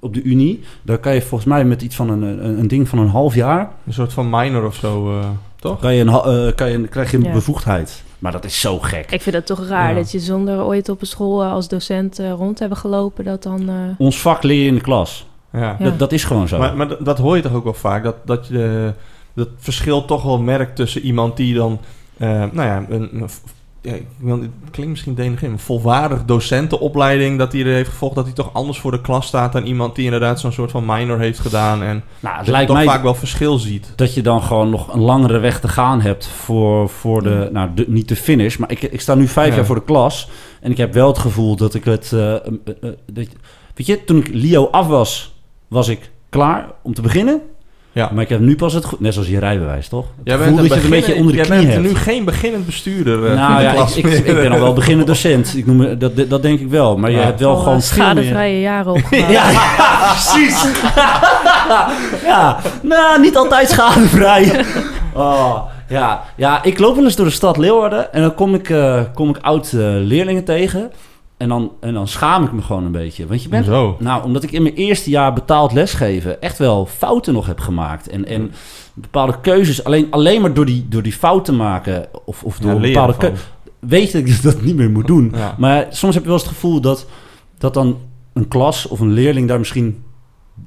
op de Unie. Dan kan je volgens mij met iets van een, een, een ding van een half jaar. Een soort van minor of zo, eh, toch? Kan je een, eh, kan je, krijg je een Ja. bevoegdheid. Maar dat is zo gek. Ik vind dat toch raar Ja. dat je zonder ooit op een school eh, als docent eh, rond te hebben gelopen, dat dan... eh, Ons vak leer je in de klas. Ja. Ja. Dat, dat is gewoon zo. Maar, maar dat- dat hoor je toch ook wel vaak, dat, dat je dat verschil toch wel merkt tussen iemand die dan, eh, nou ja, een, een- ja, ik wil, het klinkt misschien denigrerend, een volwaardig docentenopleiding, dat hij er heeft gevolgd, dat hij toch anders voor de klas staat dan iemand die inderdaad zo'n soort van minor heeft gedaan en nou, het lijkt toch mij vaak wel verschil ziet. dat je dan gewoon nog een langere weg te gaan hebt voor, voor de, nou, de, niet de finish. Maar ik, ik sta nu vijf Ja. jaar voor de klas. En ik heb wel het gevoel dat ik het... eh, eh, eh, dat, weet je, toen ik Lio af was, was ik klaar om te beginnen. Ja. Maar ik heb nu pas het goed... Net zoals je rijbewijs, toch? Het Jij bent, dat je het een beetje onder de jij knie bent hebt. nu geen beginnend bestuurder eh, nou ja, ik, ik, ik ben al wel beginnend docent. Ik noem, dat, dat denk ik wel. Maar je hebt wel al, gewoon schadevrije jaren opgebouwd. Ja, ja, precies. ja, nou, niet altijd schadevrij. Oh, ja. ja, ik loop wel eens door de stad Leeuwarden en dan kom ik, eh, kom ik oud-leerlingen tegen. En dan, en dan schaam ik me gewoon een beetje. Want je bent, Zo. nou, omdat ik in mijn eerste jaar betaald lesgeven echt wel fouten nog heb gemaakt. En, en bepaalde keuzes, alleen, alleen maar door die, door die fouten maken of, of door Ja, bepaalde keuzes, weet ik dat ik dat niet meer moet doen. Ja. Maar soms heb je wel eens het gevoel dat, dat dan een klas of een leerling daar misschien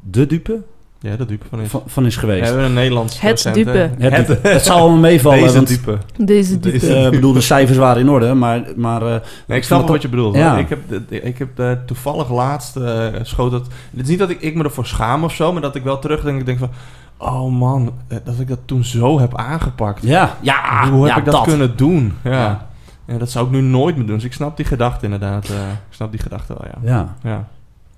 de dupe Ja, dat dupe van is. van, van is We geweest. hebben een Nederlands Het docent, dupe. Het, dupe. het zal allemaal meevallen. Deze want, dupe. Deze type. eh, Ik bedoel, de cijfers waren in orde, maar... maar eh, Nee, ik snap wel wat je bedoelt. Ja. Ik heb, ik heb toevallig laatst eh schoot het. Het is niet dat ik, ik me ervoor schaam of zo, maar dat ik wel terugdenk. Ik denk van, oh man, dat ik dat toen zo heb aangepakt. Ja, ja, Hoe heb ja, ik dat, kunnen doen? Ja. Ja. Ja. dat zou ik nu nooit meer doen. Dus ik snap die gedachte inderdaad. eh, ik snap die gedachte wel, ja. Ja.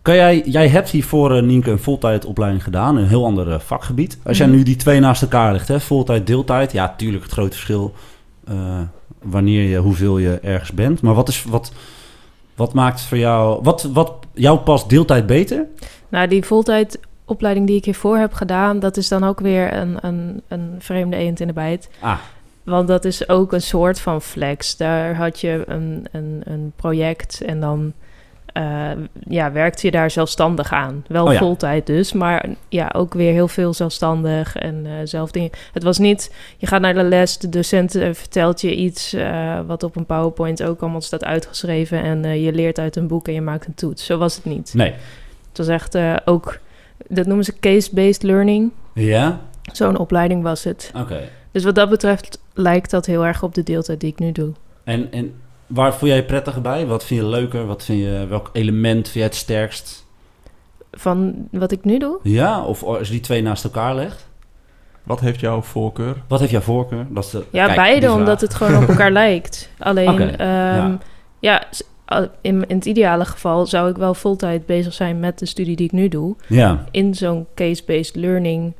Kan jij, jij hebt hiervoor, eh, Nienke, een voltijdopleiding gedaan, een heel ander eh, vakgebied. Als jij Mhm. nu die twee naast elkaar legt, hè, voltijd, deeltijd, ja, tuurlijk het grote verschil eh, wanneer je, hoeveel je ergens bent. Maar wat is, wat, wat maakt voor jou, wat, wat jou past deeltijd beter? Nou, die voltijdopleiding die ik hiervoor heb gedaan, dat is dan ook weer een, een, een vreemde eend in de bijt. Ah, Want dat is ook een soort van flex. Daar had je een, een, een project en dan eh, ja, werkte je daar zelfstandig aan. Wel Oh ja. voltijd dus, maar ja, ook weer heel veel zelfstandig en eh zelf dingen. Het was niet, je gaat naar de les, de docent eh, vertelt je iets wat op een PowerPoint ook allemaal staat uitgeschreven en je leert uit een boek en je maakt een toets. Zo was het niet. nee. Het was echt ook, dat noemen ze case-based learning. Ja? Zo'n opleiding was het. Oké. Dus wat dat betreft lijkt dat heel erg op de deeltijd die ik nu doe. En, en waar voel jij je prettiger bij? Wat vind je leuker? Wat vind je, welk element vind jij het sterkst? Van wat ik nu doe? Ja, of als je die twee naast elkaar legt? Wat heeft jouw voorkeur? Wat heeft jouw voorkeur? Dat is de, Ja, Kijk, beide, omdat het gewoon op elkaar lijkt. Alleen, ehm, ja. ja, al- in, in het ideale geval zou ik wel voltijd bezig zijn met de studie die ik nu doe. Ja, In zo'n case-based learning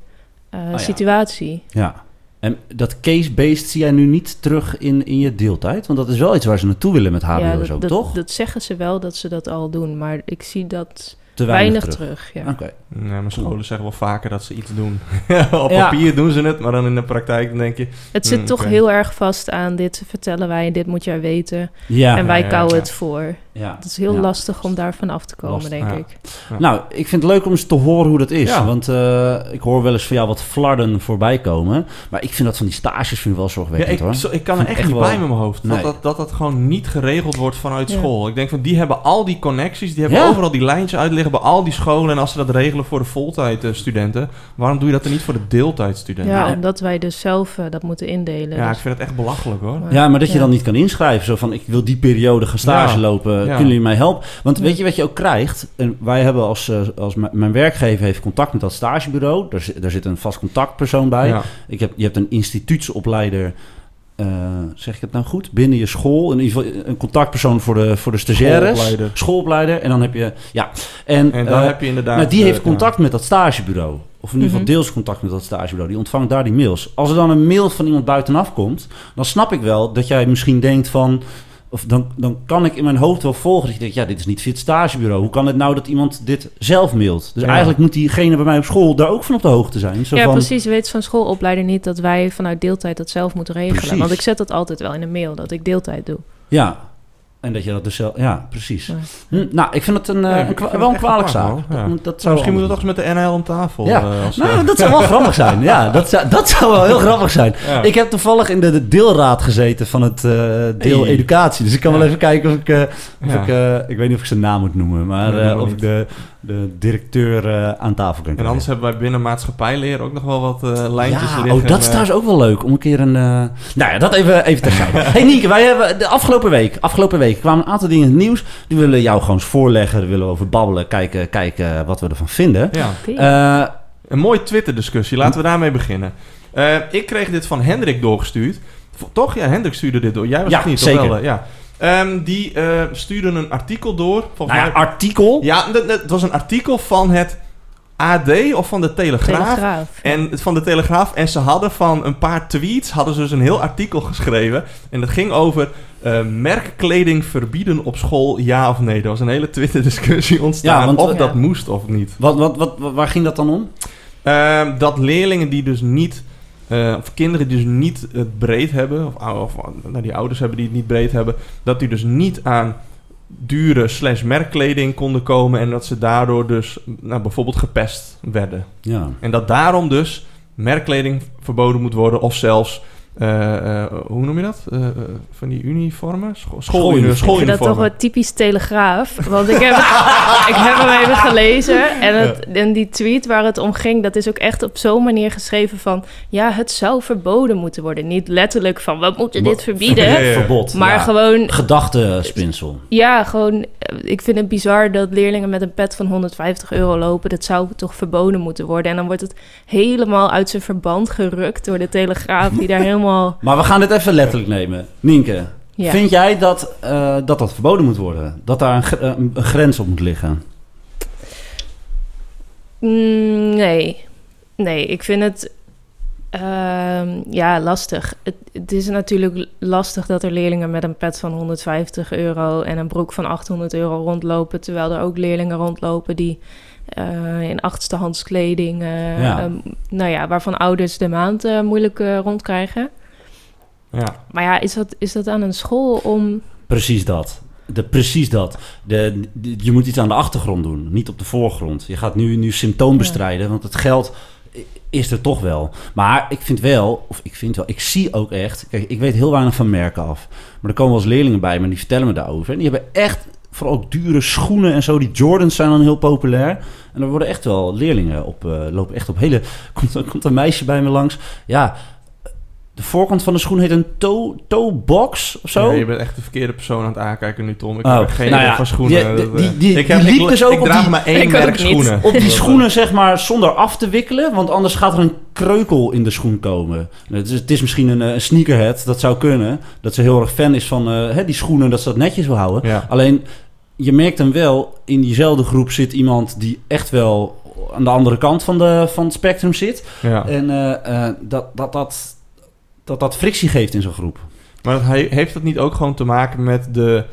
eh, ja. situatie. ja. En dat case-based zie jij nu niet terug in, in je deeltijd? Want dat is wel iets waar ze naartoe willen met HBO's ja, ook, dat, dat, toch? dat zeggen ze wel dat ze dat al doen, maar ik zie dat Te weinig, terug. ja. Oké. Nee, maar scholen zeggen wel vaker dat ze iets doen. Op Ja. papier doen ze het, maar dan in de praktijk dan denk je... Het zit Hmm, toch heel erg vast aan dit vertellen wij en dit moet jij weten. Ja, en wij ja, ja, kouwen ja. het voor. Ja. Het is heel Ja. lastig om daar vanaf te komen, Lastig, denk ja. ik. Nou, ik vind het leuk om eens te horen hoe dat is. Ja. Want eh, ik hoor wel eens van jou wat flarden voorbij komen. Maar ik vind dat van die stages vind ik wel Ja, zorgwekkend ik, hoor. zo- ik kan er echt ik niet wel- bij met mijn hoofd. Nee. Dat, dat, dat dat gewoon niet geregeld wordt vanuit Ja. school. Ik denk van, die hebben al die connecties, die hebben Ja. overal die lijntjes uitliggen bij al die scholen. En als ze dat regelen voor de voltijdstudenten, waarom doe je dat er niet voor de deeltijdstudenten? Ja, Ja, omdat wij dus zelf eh, dat moeten indelen. ik dus- vind het echt belachelijk hoor. maar- Ja, maar dat je ja. dan niet kan inschrijven. Zo van, ik wil die periode gaan stage Ja. lopen. Ja. Kunnen jullie mij helpen? Want weet je wat je ook krijgt? En wij hebben als, eh, als mijn werkgever heeft contact met dat stagebureau. Daar, zit- daar zit een vast contactpersoon bij. Ja. Ik heb, je hebt een instituutsopleider. eh, zeg ik het nou goed? Binnen je school. In ieder geval een contactpersoon voor de, voor de stagiaires. Schoolopleider. Schoolopleider. En dan heb je... Ja. En, En dan eh, heb je inderdaad... nou, die eh, heeft ja. contact met dat stagebureau. Of in ieder geval Mhm. deels contact met dat stagebureau. Die ontvangt daar die mails. Als er dan een mail van iemand buitenaf komt... dan snap ik wel dat jij misschien denkt van... Of dan, dan kan ik in mijn hoofd wel volgen dat je denkt... ja, dit is niet fit stagebureau. Hoe kan het nou dat iemand dit zelf mailt? Dus Ja. eigenlijk moet diegene bij mij op school... daar ook van op de hoogte zijn. Zo ja, van, precies. Weet van schoolopleider niet dat wij vanuit deeltijd dat zelf moeten regelen. Precies. Want ik zet dat altijd wel in een mail, dat ik deeltijd doe. Ja. En dat je dat dus zelf... Ja, precies. Ja. Hm, nou, ik vind het een, eh, Ja, een wel een kwalijk zaak. Dat dat zou Nou, misschien moeten we toch eens met de NL om tafel. Ja. eh, als, Nou, eh, dat zou wel grappig zijn. Ja, dat zou, dat zou wel heel grappig zijn. ja. Ik heb toevallig in de, de deelraad gezeten van het eh, deel Hey. educatie. Dus ik kan wel even kijken of ik... eh, of Ja. ik, eh, ik weet niet of ik zijn naam moet noemen. Maar eh, of ik niet. de, de directeur eh, aan tafel kan En anders hebben wij binnen maatschappijleer ook nog wel wat eh, lijntjes ja, liggen. oh, dat is eh, trouwens ook wel leuk. Om een keer een... eh, Nou ja, dat even, even terzijde. hey Nienke, wij hebben de afgelopen week... Afgelopen week kwamen een aantal dingen in het nieuws. Die willen jou gewoon eens voorleggen. Daar willen we over babbelen. Kijken, kijken wat we ervan vinden. Ja. Eh, Een mooie Twitter-discussie. Laten we daarmee beginnen. Eh, ik kreeg dit van Hendrik doorgestuurd. Toch? Ja, Hendrik stuurde dit door. Jij was Ja, het niet, zeker. toch wel? Ja. Ehm, die eh, stuurde een artikel door. Volgens nou ja, mij... artikel. Ja, het- het was een artikel van het AD of van de Telegraaf. Telegraaf. En van de Telegraaf. En ze hadden van een paar tweets hadden ze dus een heel artikel geschreven. En dat ging over eh, merkkleding verbieden op school, ja of nee. Er was een hele Twitter-discussie ontstaan Ja, want- of Ja. dat moest of niet. Wat, wat, wat, waar ging dat dan om? Ehm, dat leerlingen die dus niet, eh, of kinderen die dus niet het breed hebben, of, of nou, die ouders hebben die het niet breed hebben, dat die dus niet aan dure slash merkkleding konden komen en dat ze daardoor dus nou, bijvoorbeeld gepest werden. Ja. En dat daarom dus merkkleding verboden moet worden of zelfs, eh, eh, hoe noem je dat? Eh, eh, van die uniformen? Scho- Schooluniformen. Ik vind dat toch wel typisch Telegraaf. Want ik heb, ik heb hem even gelezen. En, het, en die tweet waar het om ging, dat is ook echt op zo'n manier geschreven van... Ja, het zou verboden moeten worden. Niet letterlijk van, we moeten dit verbieden. Ja, ja, ja. Verbod. Maar ja. gewoon, Gedachtespinsel. ja, gewoon... eh, Ik vind het bizar dat leerlingen met een pet van 150 euro lopen. Dat zou toch verboden moeten worden. En dan wordt het helemaal uit zijn verband gerukt door de Telegraaf... die daar helemaal... Maar we gaan dit even letterlijk nemen. Nienke, Ja. vind jij dat, eh, dat dat verboden moet worden? Dat daar een, gr- eh, een grens op moet liggen? Mm, nee. Nee, ik vind het ehm, ja, lastig. Het, het is natuurlijk lastig dat er leerlingen met een pet van 150 euro en een broek van 800 euro rondlopen, terwijl er ook leerlingen rondlopen die eh, in achtstehands kleding, eh, Ja. ehm, nou ja, waarvan ouders de maand eh, moeilijk rondkrijgen. Ja. Maar ja, is dat, is dat aan een school om... Precies dat. De, precies dat. De, de- je moet iets aan de achtergrond doen, niet op de voorgrond. Je gaat nu, nu symptoom bestrijden, want het geld is er toch wel. Maar ik vind wel, of ik vind wel, ik zie ook echt... Kijk, ik weet heel weinig van merken af. Maar er komen wel eens leerlingen bij me en die vertellen me daarover. En die hebben echt, vooral ook dure schoenen en zo. Die Jordans zijn dan heel populair. En er worden echt wel leerlingen op, eh, lopen echt op hele... Komt, komt een meisje bij me langs. Ja, de voorkant van de schoen heet een toe, toe box of zo. Ja, je bent echt de verkeerde persoon aan het aankijken nu, Tom. Ik Oh, heb geen nou ja, van schoenen. die- die- eh, die- ik, heb, die ik, liep dus ook ik op draag die- maar één merk schoenen. Op die schoenen, zeg maar, zonder af te wikkelen. Want anders gaat er een kreukel in de schoen komen. Het is, het is misschien een, eh, een sneakerhead, dat zou kunnen. Dat ze heel erg fan is van eh, hè, die schoenen, dat ze dat netjes wil houden. Ja. Alleen, je merkt dan wel, in diezelfde groep zit iemand die echt wel aan de andere kant van, de, van het spectrum zit. En dat, dat, dat, dat dat frictie geeft in zo'n groep. Maar dat heeft dat niet ook gewoon te maken met de,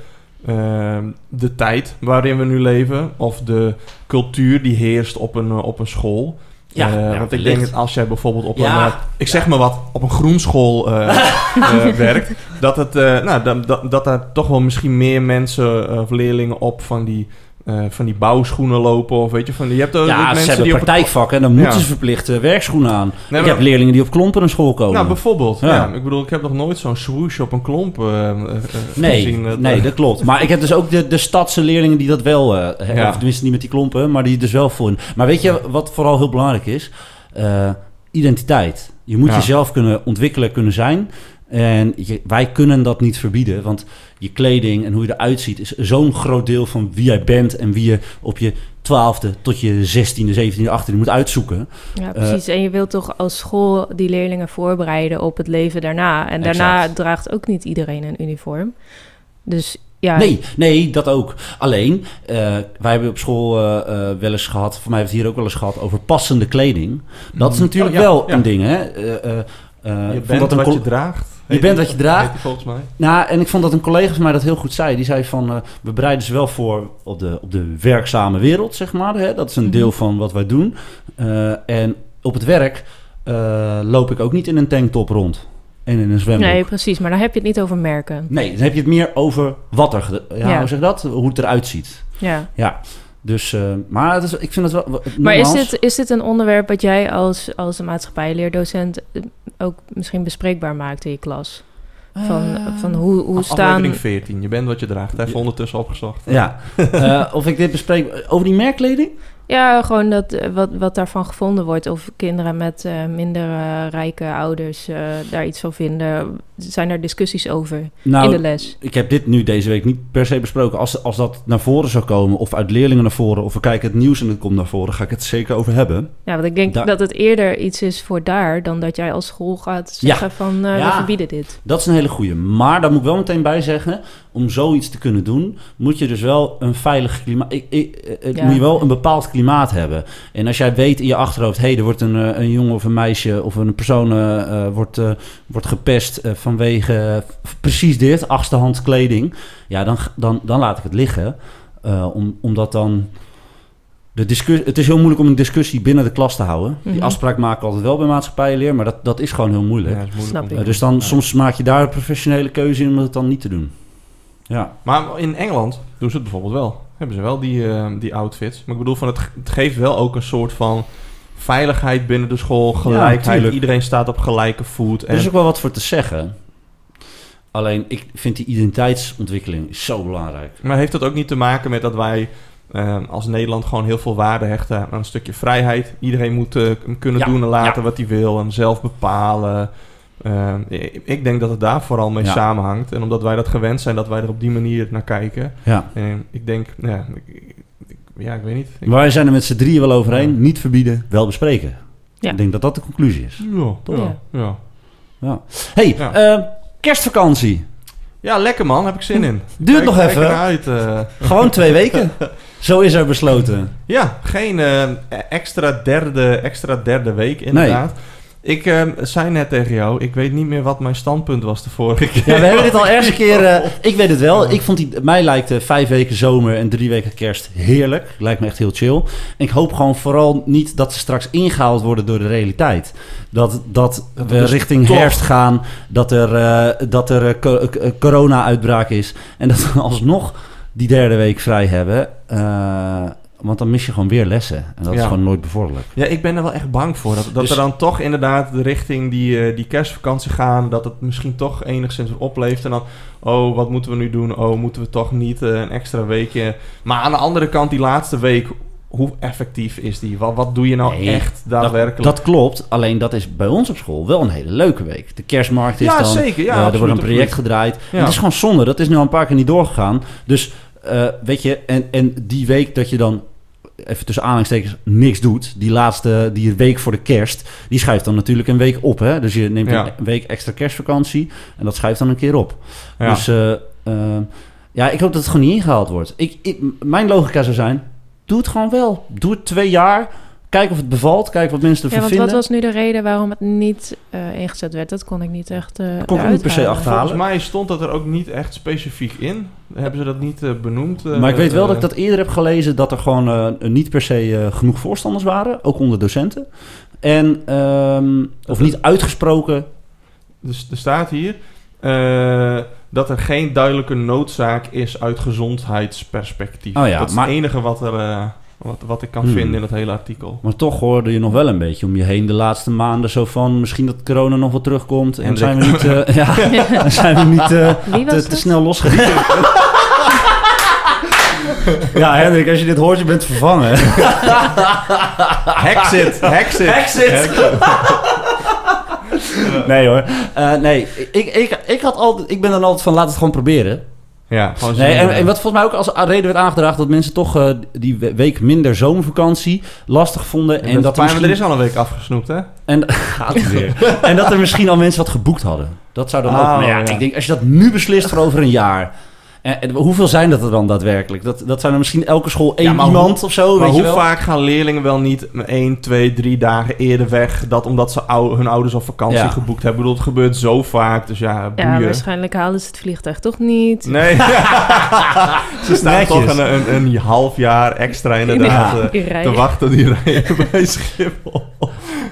ehm, de tijd waarin we nu leven? Of de cultuur die heerst op een, eh, op een school? Ja, Eh, ja, want ik denk dat als jij bijvoorbeeld op Ja. een, eh, ik zeg maar wat, op een groenschool eh, eh, werkt, dat, het, eh, nou, dat, dat, dat er toch wel misschien meer mensen of leerlingen op van die, eh, van die bouwschoenen lopen. Of weet je, van, die- je hebt ook Ja, ze mensen hebben die praktijkvakken en dan moeten Ja. ze verplicht werkschoenen aan. Nee, ik heb leerlingen die op klompen naar school komen. Nou, bijvoorbeeld. Ja. Ja. Ik bedoel, ik heb nog nooit zo'n swoosh op een klomp eh, eh, Nee, gezien. Nee, dat klopt. Maar ik heb dus ook de, de stadse leerlingen die dat wel hebben. Of tenminste niet met die klompen, maar die dus wel voor. Maar weet je wat vooral heel belangrijk is? Identiteit. Je moet jezelf kunnen ontwikkelen, kunnen zijn. En je- wij kunnen dat niet verbieden, want je kleding en hoe je eruit ziet... is zo'n groot deel van wie jij bent en wie je op je twaalfde tot je zestiende, zeventiende, achttiende moet uitzoeken. Ja, precies. en je wilt toch als school die leerlingen voorbereiden op het leven daarna. En daarna draagt ook niet iedereen een uniform. Dus ja, Nee, nee, dat ook. Alleen, eh, wij hebben op school eh, eh, wel eens gehad, voor mij hebben we het hier ook wel eens gehad, over passende kleding. Dat is Mm. natuurlijk Oh, ja, wel ja. een ding, hè? Eh, eh, eh, je bent dat een wat je draagt. Je bent wat je draagt. Die volgens mij. Nou, en ik vond dat een collega van mij dat heel goed zei. Die zei van, eh, we bereiden ze wel voor op de, op de werkzame wereld, zeg maar. Hè? Dat is een Mhm. deel van wat wij doen. Eh, en op het werk eh, loop ik ook niet in een tanktop rond. En in een zwembroek. nee, precies. Maar dan heb je het niet over merken. Nee, dan heb je het meer over wat er... Ja, Ja. hoe zeg je dat? Hoe het eruit ziet. Ja. Ja, dus... eh, maar het is, ik vind het wel... Maar is dit, is dit een onderwerp wat jij als, als een maatschappijleerdocent eh, ook misschien bespreekbaar maakt in je klas? Van, Eh, van hoe, hoe staan... Aflevering 14. Je bent wat je draagt. Hij heeft ondertussen opgezocht. Ja, Eh, of ik dit bespreek... Over die merkkleding? Ja, gewoon dat, eh, wat, wat daarvan gevonden wordt. Of kinderen met eh, minder eh, rijke ouders daar iets van vinden. Zijn er discussies over Nou, in de les? ik heb dit nu deze week niet per se besproken. Als, als dat naar voren zou komen, of uit leerlingen naar voren, of we kijken het nieuws en het komt naar voren, ga ik het zeker over hebben. Ja, want ik denk dat het eerder iets is voor daar... dan dat jij als school gaat Ja. zeggen van Ja. we verbieden dit. Dat is een hele goeie. Maar daar moet ik wel meteen bij zeggen, om zoiets te kunnen doen, moet je dus wel een veilig klimaat... Ik, ik, het Ja. moet je wel een bepaald klimaat hebben. En als jij weet in je achterhoofd, hé, hey, er wordt een, eh, een jongen of een meisje of een persoon eh, eh, wordt, eh, wordt gepest eh, vanwege precies dit, achtste hand kleding, ja, dan, dan, dan laat ik het liggen. Eh, om, omdat dan... De discussie, het is heel moeilijk om een discussie binnen de klas te houden. Die Mhm. afspraak maken we altijd wel bij maatschappijleer, maar dat, dat is gewoon heel moeilijk. Ja, om dus dan Ja. soms maak je daar een professionele keuze in om het dan niet te doen. Ja, Maar in Engeland doen ze het bijvoorbeeld wel. Hebben ze wel die, eh, die outfits. Maar ik bedoel, van het, ge- het geeft wel ook een soort van veiligheid binnen de school. Gelijkheid. Iedereen staat op gelijke voet. er is ook wel wat voor te zeggen. Alleen, ik vind die identiteitsontwikkeling zo belangrijk. Maar heeft dat ook niet te maken met dat wij eh, als Nederland gewoon heel veel waarde hechten aan een stukje vrijheid? Iedereen moet eh, kunnen Ja, doen en laten ja. wat hij wil en zelf bepalen. Eh, ik, denk dat het daar vooral mee Ja. samenhangt. En omdat wij dat gewend zijn, dat wij er op die manier naar kijken. Ja. En ik denk, nou ja, ik, ja, ik weet niet. Ik, wij zijn er met z'n drieën wel overheen. Ja. Niet verbieden, wel bespreken. Ja. Ik denk dat dat de conclusie is. ja, Toch? ja, ja. Ja. hey, Ja. eh, kerstvakantie. Ja, lekker man, heb ik zin in. Duurt Kijk- nog kijk even. uit. eh. Gewoon twee weken. Zo is er besloten. Ja, geen eh, extra, derde, extra derde week inderdaad. Ik eh, zei net tegen jou, ik weet niet meer wat mijn standpunt was de vorige keer. Ja, we hebben dit al ergens een keer... eh, ik weet het wel. Ik vond die, mij lijkt eh, vijf weken zomer en drie weken kerst heerlijk. Lijkt me echt heel chill. En ik hoop gewoon vooral niet dat ze straks ingehaald worden door de realiteit. Dat, dat we richting herfst gaan. Dat er, eh, dat er co- corona-uitbraak is. En dat we alsnog die derde week vrij hebben. Want dan mis je gewoon weer lessen. En dat is gewoon nooit bevorderlijk. Ja, ik ben er wel echt bang voor. Dat, dat Dus- er dan toch inderdaad de richting die, eh, die kerstvakantie gaan. Dat het misschien toch enigszins opleeft. En dan, oh, wat moeten we nu doen? Oh, moeten we toch niet eh, een extra weekje? Maar aan de andere kant, die laatste week, hoe effectief is die? Wat, wat doe je nou Nee, echt daadwerkelijk? Dat klopt, alleen dat is bij ons op school wel een hele leuke week. De kerstmarkt is Ja, dan... zeker. Ja, eh, er wordt een project absoluut. gedraaid. Ja. Het is gewoon zonde, dat is nu al een paar keer niet doorgegaan. Dus eh, weet je, en, en die week dat je dan even tussen aanhalingstekens niks doet, die laatste, die week voor de kerst, die schuift dan natuurlijk een week op. Hè? Dus je neemt Ja. een week extra kerstvakantie en dat schuift dan een keer op. Ja. Dus eh, eh, ja, ik hoop dat het gewoon niet ingehaald wordt. Ik, ik, mijn logica zou zijn, doe het gewoon wel. Doe het twee jaar. Kijk of het bevalt, kijk wat mensen Ja, ervan want wat vinden. was nu de reden waarom het niet eh, ingezet werd? Dat kon ik niet echt eh kon ik niet per se halen. achterhalen. Volgens mij stond dat er ook niet echt specifiek in. Hebben ze dat niet eh, benoemd? Maar ik weet wel dat ik dat eerder heb gelezen dat er gewoon eh, niet per se genoeg voorstanders waren, ook onder docenten. En, ehm, of niet uitgesproken. Dus er staat hier eh, dat er geen duidelijke noodzaak is uit gezondheidsperspectief. Oh ja, dat is maar- het enige wat, er, eh, wat, wat ik kan Hmm. vinden in het hele artikel. Maar toch hoorde je nog wel een beetje om je heen de laatste maanden zo van misschien dat corona nog wel terugkomt. En Hendrik. zijn we niet, eh, ja, zijn we niet eh, te, te dat? snel losgereden. ja, Hendrik, als je dit hoort, je bent vervangen. Hexit, hexit. Hexit. nee hoor. Eh, nee, ik, ik, ik, had altijd, ik ben dan altijd van laat het gewoon proberen. Ja, gewoon Nee, en, en wat volgens mij ook als reden werd aangedragen dat mensen toch eh, die we- week minder zomervakantie lastig vonden. en En, dat er misschien, er is al een week afgesnoept, hè? en, gaat het weer. en dat er misschien al mensen wat geboekt hadden. Dat zou dan ook. Oh, Maar ja, ja. ik denk als je dat nu beslist voor over een jaar. En, en hoeveel zijn dat er dan daadwerkelijk? Dat, dat zijn er misschien elke school één Ja, maar iemand of zo. maar weet je hoe wel? vaak gaan leerlingen wel niet 1, 2, 3 dagen eerder weg? Dat omdat ze ou- hun ouders op vakantie Ja. geboekt hebben. Ik bedoel, het gebeurt zo vaak. Dus ja, Ja, boeien. waarschijnlijk halen ze het vliegtuig toch niet. Nee. ze staan Netjes. toch een, een, een half jaar extra inderdaad Ja. eh, te wachten die rijden bij Schiphol.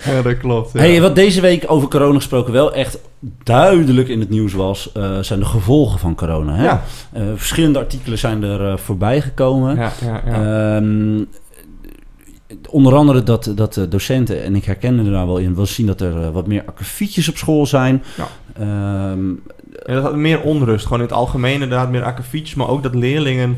ja, dat klopt. Ja. Hey, wat deze week over corona gesproken wel echt duidelijk in het nieuws was, eh, zijn de gevolgen van corona. Hè? Ja. Eh, verschillende artikelen zijn er eh, voorbij gekomen. ja, ja, ja. Ehm, onder andere dat, dat de docenten, en ik herken er daar wel in, wil zien dat er wat meer akkefietjes op school zijn. Ja. Ehm, Ja, dat had meer onrust. Gewoon in het algemeen inderdaad meer akkefietjes. Maar ook dat leerlingen...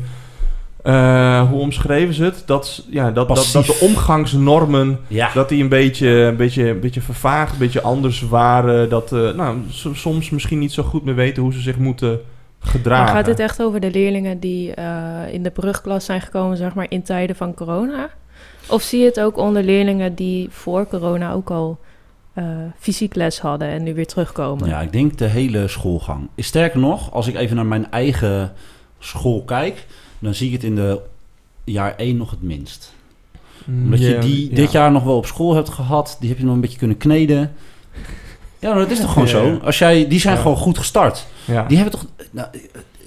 eh, hoe omschreven ze het? Dat, ja, dat, dat, dat de omgangsnormen... ja. Dat die een beetje, een beetje, een beetje vervaagd, een beetje anders waren. Dat eh, nou, soms misschien niet zo goed meer weten hoe ze zich moeten gedragen. Maar gaat het echt over de leerlingen die eh, in de brugklas zijn gekomen, zeg maar, in tijden van corona? Of zie je het ook onder leerlingen die voor corona ook al eh, fysiek les hadden en nu weer terugkomen? ja, ik denk de hele schoolgang. Sterker nog, als ik even naar mijn eigen school kijk, dan zie ik het in de jaar 1 nog het minst. Omdat je die ja. dit jaar nog wel op school hebt gehad. Die heb je nog een beetje kunnen kneden. Ja, maar dat is toch gewoon zo? Als jij, die zijn gewoon goed gestart. Die hebben toch... Nou,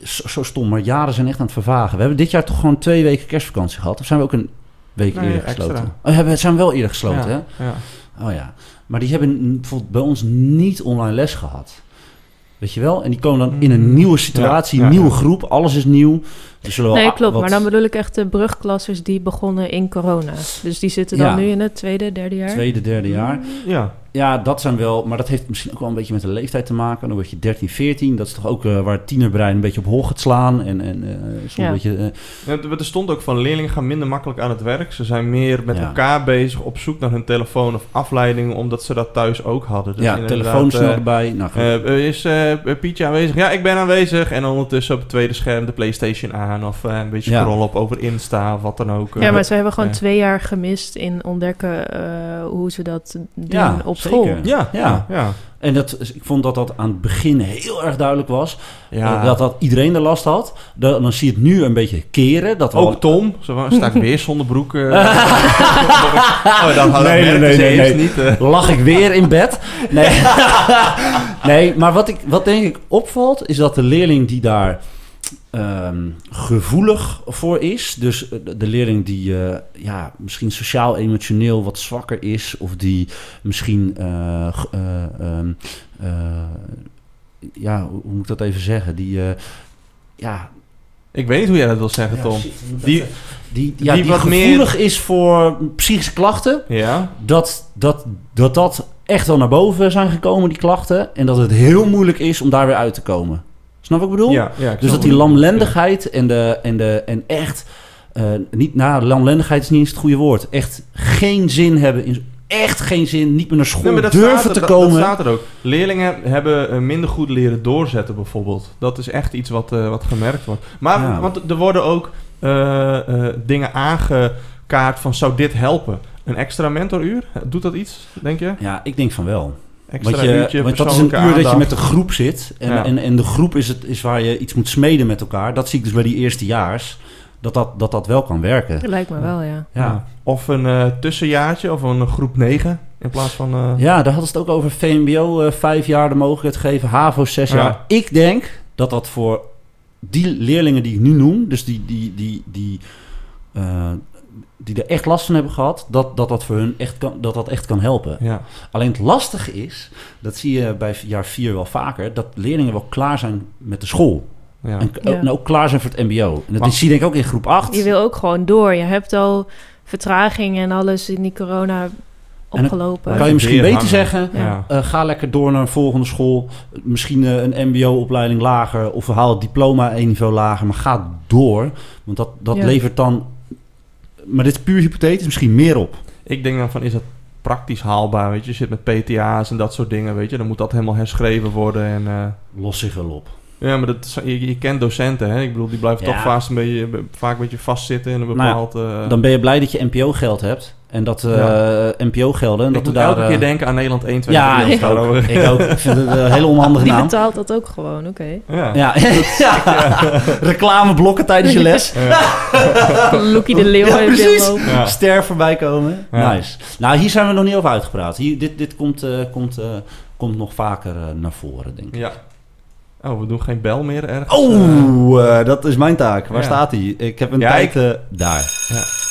zo, zo stom, maar jaren zijn echt aan het vervagen. We hebben dit jaar toch gewoon twee weken kerstvakantie gehad. Of zijn we ook een week Nee, eerder extra. gesloten? Oh, hebben, zijn we wel eerder gesloten, ja. hè? Ja. Oh ja. Maar die hebben bij ons niet online les gehad. Weet je wel? En die komen dan in een Mm. nieuwe situatie, Ja, ja, nieuwe groep. Alles is nieuw. Zullen wel Nee, klopt. wat- Maar dan bedoel ik echt de brugklassers die begonnen in corona. Dus die zitten dan Ja. nu in het tweede, derde jaar. Tweede, derde jaar. Ja. Ja, dat zijn wel... Maar dat heeft misschien ook wel een beetje met de leeftijd te maken. Dan word je 13, 14. Dat is toch ook eh, waar het tienerbrein een beetje op hol gaat slaan. En, en eh, soms Ja. een beetje... eh, Ja, er stond ook van leerlingen gaan minder makkelijk aan het werk. Ze zijn meer met Ja. elkaar bezig op zoek naar hun telefoon of afleiding, omdat ze dat thuis ook hadden. Dus ja, telefoon snel erbij. Nou, eh, is eh, Pietje aanwezig? Ja, ik ben aanwezig. En ondertussen op het tweede scherm de PlayStation aan. Of eh, een beetje Ja. scrollen op over Insta of wat dan ook. Ja, maar ze hebben gewoon twee jaar gemist in ontdekken eh, hoe ze dat doen Ja, op. school. ja, Ja. ja, ja. En dat, ik vond dat dat aan het begin heel erg duidelijk was. Ja. Eh, Dat, dat iedereen er last had. Dan, dan zie je het nu een beetje keren. Dat Ook al- Tom, zo sta ik weer zonder broek. eh. oh, had Nee, nee, nee, nee, nee. niet. eh. Lag ik weer in bed? Nee, nee maar wat, ik, wat denk ik opvalt, is dat de leerling die daar ehm, gevoelig voor is, dus eh, de, leerling die eh, ja, misschien sociaal-emotioneel wat zwakker is, of die misschien, eh, eh, ehm, eh, ja, hoe moet ik dat even zeggen, die, ja, Ik weet niet hoe jij dat wil zeggen, ja, Tom. shit, Die- zeggen? die, ja, die die, wat gevoelig is voor psychische klachten, Ja? dat dat, dat dat echt wel naar boven zijn gekomen, die klachten. En dat het heel moeilijk is om daar weer uit te komen. Snap wat ik bedoel? Ja, ja, ik dus dat die lamlendigheid en, de, en, de, en echt... eh, niet, nou, lamlendigheid is niet eens het goede woord. Echt geen zin hebben. In, echt geen zin. Niet meer naar school Nee, maar durven er, te komen. Dat staat er ook. Leerlingen hebben eh, minder goed leren doorzetten, bijvoorbeeld. Dat is echt iets wat, eh, wat gemerkt wordt. Maar Ja. want er worden ook dingen aangekaart van zou dit helpen? Een extra mentoruur? Doet dat iets, denk je? Ja, ik denk van wel. Extra Want, je, uurtje want dat is een uur dat je met de groep zit. En, Ja. en, en de groep is, het, is waar je iets moet smeden met elkaar. Dat zie ik dus bij die eerstejaars. dat dat, dat, dat wel kan werken. Dat lijkt me wel, ja. Ja. Of een eh, tussenjaartje of een groep 9 in plaats van... eh, Ja, daar hadden ze het ook over VMBO eh, vijf jaar de mogelijkheid geven, HAVO zes Ja. jaar. Ik denk dat dat voor die leerlingen die ik nu noem, dus die, die, die, die, eh, die er echt last van hebben gehad, dat dat, dat voor hun echt kan, dat dat echt kan helpen. ja. Alleen het lastige is, dat zie je bij jaar vier wel vaker, dat leerlingen wel klaar zijn met de school. Ja. En, Ja. en ook klaar zijn voor het mbo. En dat Maar- zie je denk ik ook in groep 8. Je wil ook gewoon door. Je hebt al vertraging en alles in die corona dan opgelopen. kan je misschien beter hangen. zeggen, Ja. Eh, ga lekker door naar een volgende school. Misschien eh, een mbo-opleiding lager. Of haal het diploma één niveau lager. Maar ga door. Want dat, dat Ja. levert dan... Maar dit is puur hypothetisch. Misschien meer op. Ik denk dan van, is dat praktisch haalbaar, weet je? Je zit met PTA's en dat soort dingen, weet je? Dan moet dat helemaal herschreven worden en... eh, Los zich wel op. ja, maar dat, je, je kent docenten, hè? Ik bedoel, die blijven Ja. toch vaak een, beetje, vaak een beetje vastzitten in een Nou bepaald... eh, Dan ben je blij dat je NPO-geld hebt. En dat eh NPO-gelden... ik dat moet daar, elke eh, keer denken aan Nederland 1, 2, Ja, 3. ik ook. Ik ook. Ik vind het een hele onhandige Die naam. betaalt dat ook gewoon, oké. Ja. Ja, ja. reclameblokken tijdens je les. Loekie de Leeuw Ja, heeft precies. weer lopen. Ja. Ster voorbij komen. Ja. Nice. Nou, hier zijn we nog niet over uitgepraat. Hier, dit dit komt, eh, komt, eh, komt nog vaker eh, naar voren, denk ik. Ja. Oh, we doen geen bel meer ergens. Eh, Oh, eh, dat is mijn taak. Waar Ja. staat hij? Ik heb een Ja, tijd... eh, daar.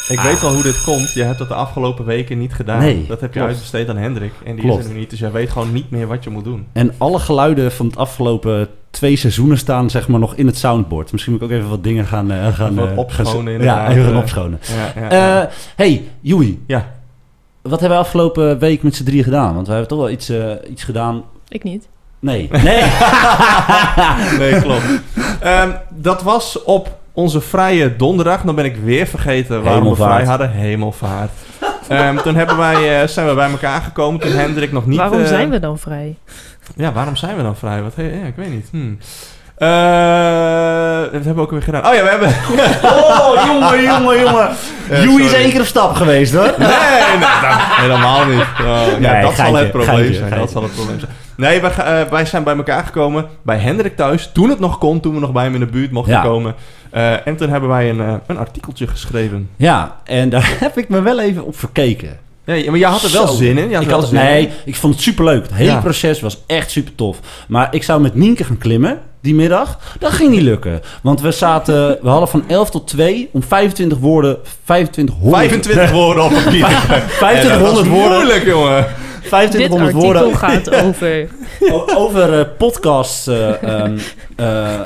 ik weet wel hoe dit komt. Je hebt dat de afgelopen weken niet gedaan. Nee, dat heb je klopt. uitbesteed aan Hendrik. En die Klopt. is er nu niet. Dus jij weet gewoon niet meer wat je moet doen. En alle geluiden van het afgelopen twee seizoenen staan zeg maar nog in het soundboard. Misschien moet ik ook even wat dingen gaan... eh, gaan wat eh, opschonen inderdaad, Ja, even gaan eh. opschonen. Ja, ja, ja. Eh, hey, Joey. Ja. Wat hebben we afgelopen week met z'n drieën gedaan? Want we hebben toch wel iets, eh, iets gedaan... Ik niet. Nee. Nee. nee, klopt. Ehm, dat was op onze vrije donderdag. Dan ben ik weer vergeten waarom we vrij hadden. Hemelvaart. Ehm, toen hebben wij, eh, zijn we bij elkaar gekomen. Toen Hendrik nog niet... Waarom eh, zijn we dan vrij? Ja, waarom zijn we dan vrij? Wat, ja, ik weet niet. Hmm. Eh, dat hebben we ook weer gedaan. Oh ja, we hebben... Oh, jongen, jongen, jongen. Joey is één keer op stap geweest, hoor. Nee, nee, dat, helemaal niet. Oh, ja, Nee, dat zal het probleem geintje, zijn. geintje. Dat zal het probleem zijn. Nee, wij, eh, wij zijn bij elkaar gekomen bij Hendrik thuis. Toen het nog kon, toen we nog bij hem in de buurt mochten Ja. komen. Eh, en toen hebben wij een, een artikeltje geschreven. Ja, en daar heb ik me wel even op verkeken. Ja, maar jij had er wel Zo. zin in. Ik er had, zin nee, in. ik vond het superleuk. Het hele Ja. proces was echt super tof. Maar ik zou met Nienke gaan klimmen die middag. Dat ging niet lukken. Want we zaten, we hadden van 11 tot 2 om 25 woorden, 2500, 25 woorden op papier. 2500 woorden, Moeilijk, jongen. Dit 2500 artikel woorden gaat over... over eh podcasts, eh, ehm, eh,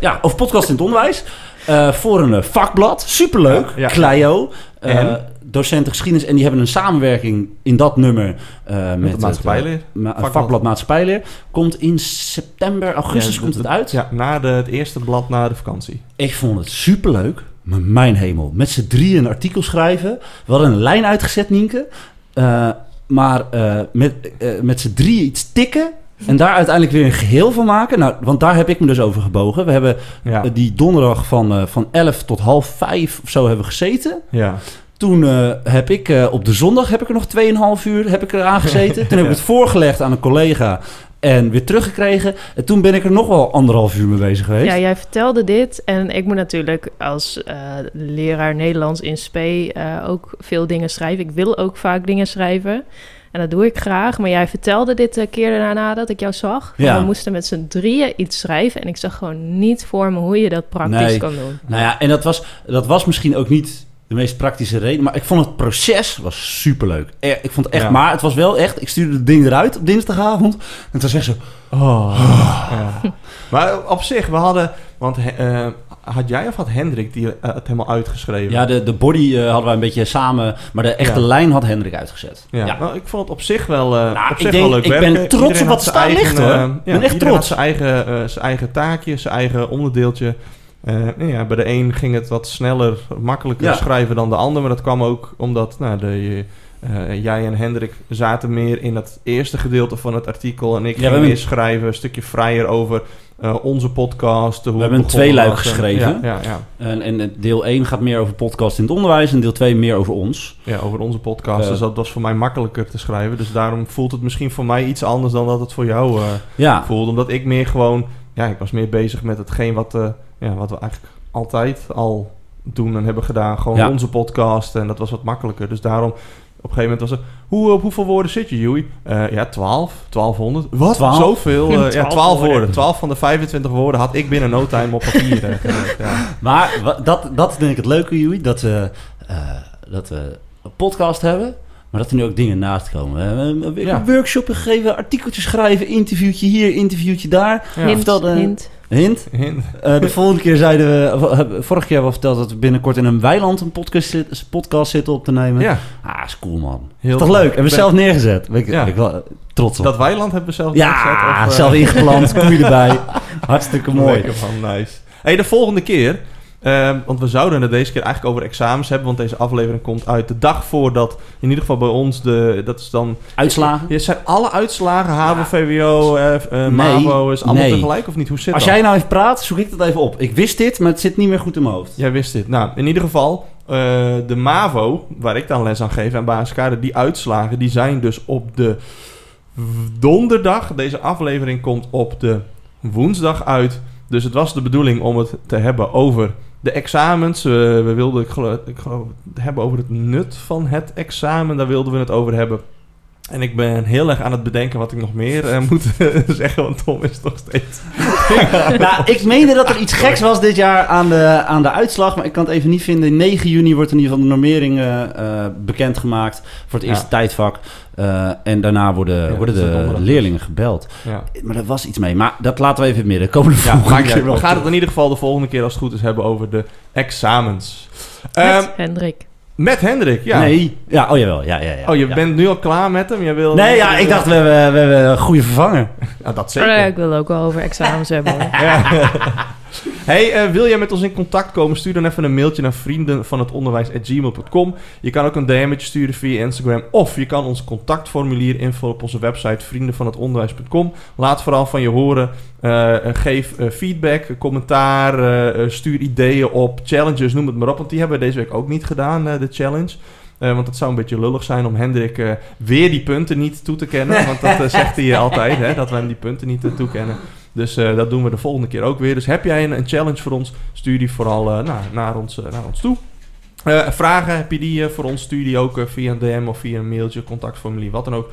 ja, over podcasts in het onderwijs. Eh, voor een vakblad. Superleuk. Ja, ja. Clio. eh, En? Docenten geschiedenis. En die hebben een samenwerking in dat nummer eh, met, het, maatschappijleer. eh, ma- Vakblad. vakblad Maatschappijleer. Komt in september, augustus Ja, komt het uit. Ja, na de, het eerste blad na de vakantie. Ik vond het superleuk. Maar mijn hemel. Met z'n drieën een artikel schrijven. We hadden een lijn uitgezet, Nienke. Eh, maar met, met z'n drieën iets tikken. En daar uiteindelijk weer een geheel van maken. Nou, want daar heb ik me dus over gebogen. We hebben Ja. die donderdag van, eh, van 11 tot half 5 of zo hebben gezeten. ja. Toen eh, heb ik eh, op de zondag heb ik er nog 2,5 uur heb ik er aan gezeten. Toen heb ik het voorgelegd aan een collega en weer teruggekregen. En toen ben ik er nog wel anderhalf uur mee bezig geweest. Ja, jij vertelde dit en ik moet natuurlijk als eh, leraar Nederlands in SP eh, ook veel dingen schrijven. Ik wil ook vaak dingen schrijven en dat doe ik graag. Maar jij vertelde dit een keer daarna dat ik jou zag. Ja. We moesten met z'n drieën iets schrijven en ik zag gewoon niet voor me hoe je dat praktisch Nee. kan doen. Nou ja, en dat was, dat was misschien ook niet de meest praktische reden. Maar ik vond het proces was superleuk. Eh, Ik vond het echt, Ja. maar het was wel echt... Ik stuurde het ding eruit op dinsdagavond. En toen zei ze... Oh. Ja. Maar op zich, we hadden... Want eh, had jij of had Hendrik die, eh, het helemaal uitgeschreven? Ja, de, de body hadden wij een beetje samen... Maar de echte Ja. lijn had Hendrik uitgezet. Ja. Ja. Nou, ik vond het op zich wel, Nou, op ik zich denk- wel leuk ik ben werken. trots op wat staan ligt, hoor. Ik ben echt trots. had zijn eigen, zijn eigen taakje, zijn eigen onderdeeltje. Eh, ja, bij de een ging het wat sneller, makkelijker Ja. schrijven dan de ander. Maar dat kwam ook omdat nou, de, eh, jij en Hendrik zaten meer in het eerste gedeelte van het artikel. En ik Ja, ging hebben- meer schrijven, een stukje vrijer over eh, onze podcast. Hoe We hebben een tweeluik geschreven. Ja, ja. En, en deel 1 gaat meer over podcast in het onderwijs... en deel 2 meer over ons. Ja, over onze podcast. Dus dat was voor mij makkelijker te schrijven. Dus daarom voelt het misschien voor mij iets anders dan dat het voor jou Ja, voelde. Omdat ik meer gewoon... Ja, ik was meer bezig met hetgeen wat, eh, ja, wat we eigenlijk altijd al doen en hebben gedaan. Gewoon Ja. onze podcast. En dat was wat makkelijker. Dus daarom, op een gegeven moment was het... Hoe, op hoeveel woorden zit je, Joey? Eh, ja, 12. 1200. Wat? 12? Zoveel? eh, ja, 12 12 woorden. woorden. 12 van de 25 woorden had ik binnen no time op papier. eh, ja. Maar dat, dat denk ik het leuke, Joey. Dat we, eh, dat we een podcast hebben. Maar dat er nu ook dingen naast komen. We hebben Ja. workshop gegeven, artikeltjes schrijven, interviewtje hier, interviewtje daar. Ja. hint, vertelde- hint. Hint. Hint. Eh, de volgende keer zeiden we, eh, vorige keer hebben we verteld dat we binnenkort in een weiland een podcast, zit- podcast zitten op te nemen. Ja, Ah, is cool man. heel Is toch leuk? Hebben we Ben- zelf neergezet. Ben ik, Ja. ik wel eh, trots op. Dat weiland hebben we zelf ja, neergezet, of, eh, zelf ingeplant, koeien erbij. Hartstikke mooi. Lekker van, nice. Hey, de volgende keer, ehm, want we zouden het deze keer eigenlijk over examens hebben, want deze aflevering komt uit de dag voordat, in ieder geval bij ons, de, dat is dan, Uitslagen? ja, zijn alle uitslagen, HAVO, VWO, eh, eh, Nee, MAVO, is allemaal nee. tegelijk of niet? Hoe zit Als dat? jij nou even praat, zoek ik dat even op. Ik wist dit, maar het zit niet meer goed in mijn hoofd. Jij wist dit. Nou, in ieder geval, eh, de MAVO, waar ik dan les aan geef en basiskade, die uitslagen, die zijn dus op de donderdag. Deze aflevering komt op de woensdag uit. Dus het was de bedoeling om het te hebben over de examens. Eh, we wilden, ik geloof, ik geloof, hebben over het nut van het examen. Daar wilden we het over hebben. En ik ben heel erg aan het bedenken wat ik nog meer eh, moet zeggen, want Tom is nog steeds... nou, ik meende dat er iets geks was dit jaar aan de, aan de uitslag, maar ik kan het even niet vinden. 9 juni wordt in ieder geval de normering eh, eh, bekendgemaakt voor het eerste Ja. tijdvak. Eh, en daarna worden, Ja, de leerlingen gebeld. Ja. Maar er was iets mee. Maar dat laten we even in het midden. Komen de Ja, volgende keer wel We gaan het in ieder geval de volgende keer als het goed is hebben over de examens. Met Ehm, Hendrik. met Hendrik, ja. Nee. Ja, oh jawel. Ja, ja, ja. Oh, je ja. bent nu al klaar met hem? Je wil Nee, ja, ik dacht, we hebben, we hebben een goede vervanger. Ja, dat Oh, zeker. nee, ik wil ook wel over examens hebben. hoor. Hey, eh, wil jij met ons in contact komen? Stuur dan even een mailtje naar vrienden van het onderwijs@gmail.com. Je kan ook een DM'tje sturen via Instagram of je kan ons contactformulier invullen op onze website vriendenvanhetonderwijs.com. Laat vooral van je horen. Eh, eh, geef feedback, commentaar, stuur ideeën op, challenges, noem het maar op. Want die hebben we deze week ook niet gedaan, de challenge. Want het zou een beetje lullig zijn om Hendrik weer die punten niet toe te kennen. Want dat zegt hij altijd, hè, dat we hem die punten niet toekennen. Dus eh, dat doen we de volgende keer ook weer. Dus heb jij een, een challenge voor ons, stuur die vooral eh, naar, ons, eh, naar ons toe. Vragen, heb je die voor ons? Stuur die ook via een DM of via een mailtje, contactformulier, wat dan ook.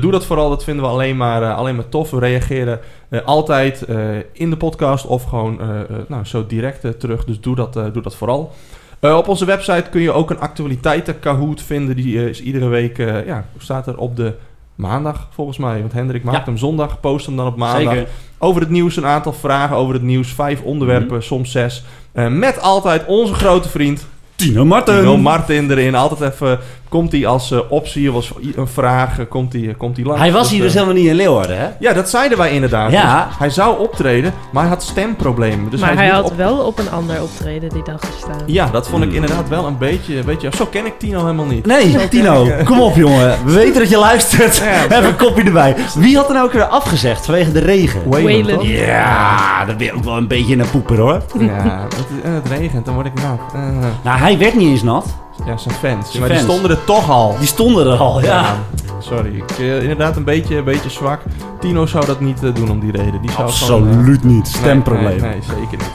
Doe dat vooral, dat vinden we alleen maar, alleen maar tof. We reageren altijd in de podcast of gewoon nou, zo direct terug. Dus doe dat, doe dat vooral. Op onze website kun je ook een actualiteiten Kahoot vinden. Die is iedere week, ja, staat er op de maandag volgens mij. Want Hendrik maakt Ja. hem zondag, post hem dan op maandag. Zeker. Over het nieuws een aantal vragen over het nieuws. Vijf onderwerpen, Mhm. soms zes. Eh, met altijd onze grote vriend Tino Martin. Tino Martin erin. Altijd even, komt hij als eh, optie als een vraag, eh, komt hij komt hij langs. Hij was hier eh, dus helemaal niet in Leeuwarden, hè? Ja, dat zeiden wij inderdaad. Ja. Dus hij zou optreden, maar hij had stemproblemen. Dus maar is hij had op- wel op een ander optreden die dag gestaan. Ja, dat vond ik Hmm. inderdaad wel een beetje, een beetje... Zo ken ik Tino helemaal niet. Nee, Tino, kom op jongen. We weten dat je luistert. Ja, Even een kopje erbij. Wie had er nou ook weer afgezegd vanwege de regen? Wayland? Ja, dat ben je ook wel een beetje een poeper hoor. Ja, het, het regent, dan word ik nat. Eh, Nou, hij werd niet eens nat. Ja, zijn fans. Zijn maar die stonden er toch al. Die stonden er al, ja. Sorry, ik, eh, inderdaad een beetje, een beetje zwak. Tino zou dat niet eh, doen om die reden. Die zou gewoon, eh, Absoluut niet. Stemprobleem. Nee, nee, zeker niet.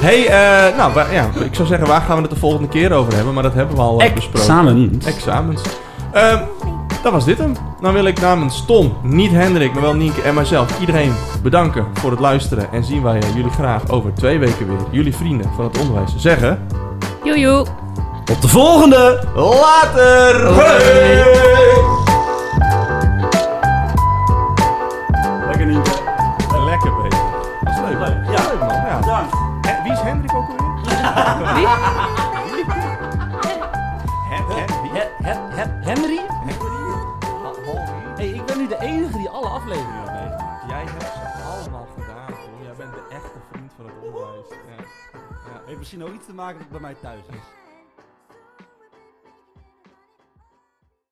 hey, eh, nou ja, ik zou zeggen, waar gaan we het de volgende keer over hebben? Maar dat hebben we al besproken. Examen. Examens. Ehm, dat was dit hem. Dan wil ik namens Tom, niet Hendrik, maar wel Nienke en mijzelf iedereen bedanken voor het luisteren. En zien wij jullie graag over twee weken weer. Jullie vrienden van het onderwijs zeggen... Joejoe! Tot de volgende. Later! Lekker niet. Lekker bezig. Dat is leuk. Leuk. Ja. Leuk, man. Ja. Bedankt. Hè, wie is Hendrik ook alweer? Wie? Hen, hen, wie? Henry? Hey, ik ben nu de enige die alle afleveringen heeft meegemaakt. Jij hebt ze allemaal gedaan, Tom. Jij bent de echte vriend van het onderwijs. Ja. Ja. Heeft misschien ook iets te maken dat het bij mij thuis is.